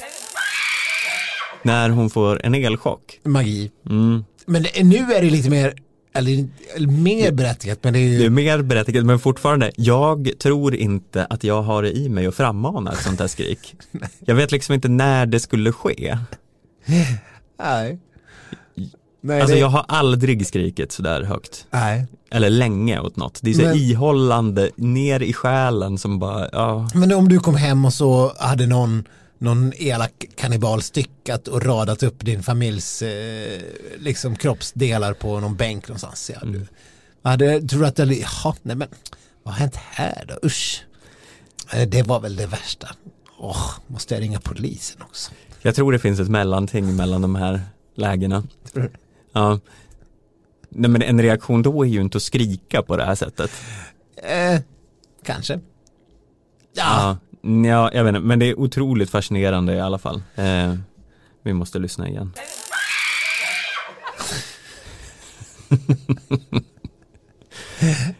när hon får en elchock. Magi. Mm. Men nu är det lite mer, eller, eller mer berättigat, men det är ju... Det är mer berättigat, men fortfarande, jag tror inte att jag har det i mig att frammana ett sånt här skrik. Jag vet liksom inte när det skulle ske. Nej. Nej, alltså det- jag har aldrig skrikit sådär högt. Nej. Eller länge åt något. Det är så Men- ihållande, ner i själen som bara, ja. Men om du kom hem och så hade någon, någon elak kannibal styckat och radat upp din familjs eh, liksom kroppsdelar på någon bänk någonstans. Ja, du, hade, tror du att det, hade- jaha, nej men vad har hänt här då, usch. Eh, Det var väl det värsta. Åh, måste jag ringa polisen också? Jag tror det finns ett mellanting mellan de här lägena. Ja. Nej men en reaktion då är ju inte att skrika på det här sättet. Eh, kanske. Ja. ja, jag vet inte, men det är otroligt fascinerande i alla fall. Eh, vi måste lyssna igen.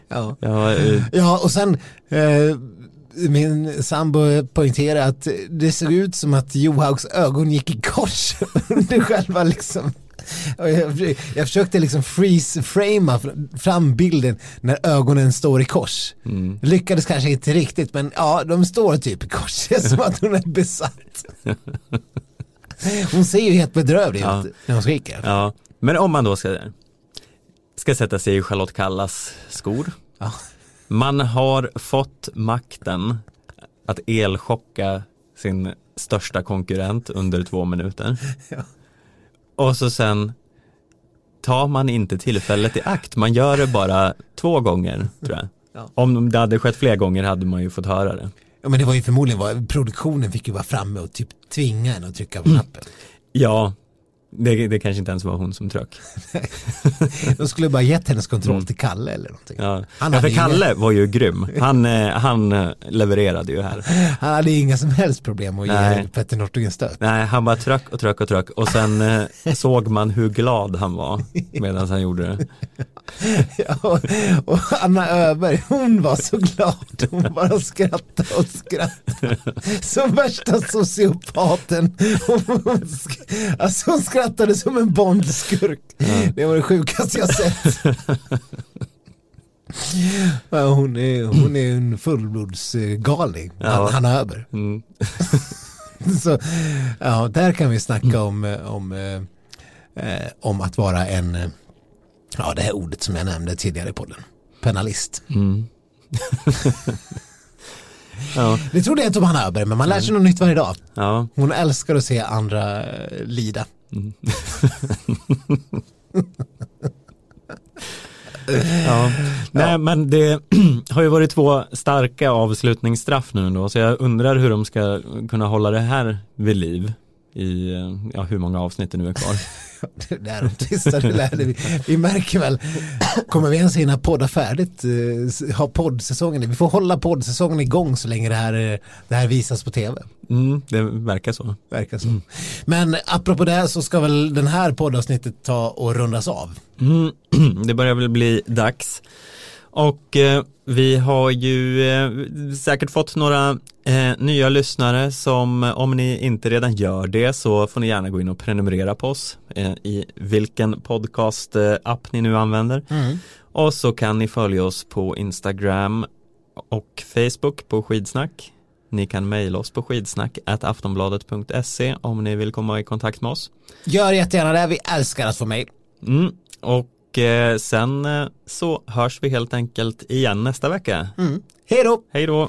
Ja. Ja, eh, Ja, och sen eh, min sambo poängterade att det såg ut som att Johaugs ögon gick i kors under själva liksom jag, jag försökte liksom freeze-framea fram bilden när ögonen står i kors. mm. Lyckades kanske inte riktigt men ja, de står typ i kors. Det är som att hon är besatt. Hon ser ju helt bedrövlig Ja. ut när hon skriker. Ja, men om man då ska, ska sätta sig i Charlotte Kallas skor. Ja. Man har fått makten att elchocka sin största konkurrent under två minuter. Ja. Och så sen tar man inte tillfället i akt. Man gör det bara två gånger tror jag. Ja. Om det hade skett fler gånger hade man ju fått höra det. Ja men det var ju förmodligen vad produktionen fick ju vara framme och typ tvinga henne att trycka på knappen. Ja, det, det kanske inte ens var hon som tryck. De skulle bara gett hennes kontroll till Kalle eller någonting. Ja, Han ja för Kalle var ju grym. Han, eh, han eh, levererade ju här. Han hade inga som helst problem att Nej. ge Petter Northug stöd. Nej, han bara tröck och tröck och tröck och sen eh, såg man hur glad han var medan han gjorde det. Ja, och, och Anna Öberg, hon var så glad. Hon bara skrattade och skrattade. Som värsta sociopaten. Hon, alltså hon skrattade som en Bondskurk. Det var det sjukaste jag sett. Ja, hon, är, hon är en fullblodsgalning, Ja. Hanna Öberg. Mm. Så, ja, där kan vi snacka om, om, eh, eh, om att vara en, eh, ja det här ordet som jag nämnde tidigare i podden, penalist. Mm. ja, Det trodde jag inte om Hanna Öberg, men man lär sig något nytt varje dag. ja. Hon älskar att se andra eh, lida. ja. Nej, men det har ju varit två starka avslutningsstraff nu då, så jag undrar hur de ska kunna hålla det här vid liv i, ja, hur många avsnitt det nu är kvar. Det är de tysta, det lärde vi. Vi märker väl, kommer vi ens hinna podda färdigt, eh, ha poddsäsongen, vi får hålla poddsäsongen igång så länge det här, eh, det här visas på tv. Mm, det verkar så. Verkar så. Men apropå det så ska väl den här poddavsnittet ta och rundas av. Mm, det börjar väl bli dags. Och eh, vi har ju eh, säkert fått några eh, nya lyssnare som eh, om ni inte redan gör det så får ni gärna gå in och prenumerera på oss eh, i vilken podcast-app ni nu använder. Och så kan ni följa oss på Instagram och Facebook på skidsnack. Ni kan mejla oss på skidsnack aftonbladet.se om ni vill komma i kontakt med oss. Gör jättegärna det, vi älskar att få mejl. Mm. Och eh, sen eh, så hörs vi helt enkelt igen nästa vecka. Mm. Hej då! Hej då!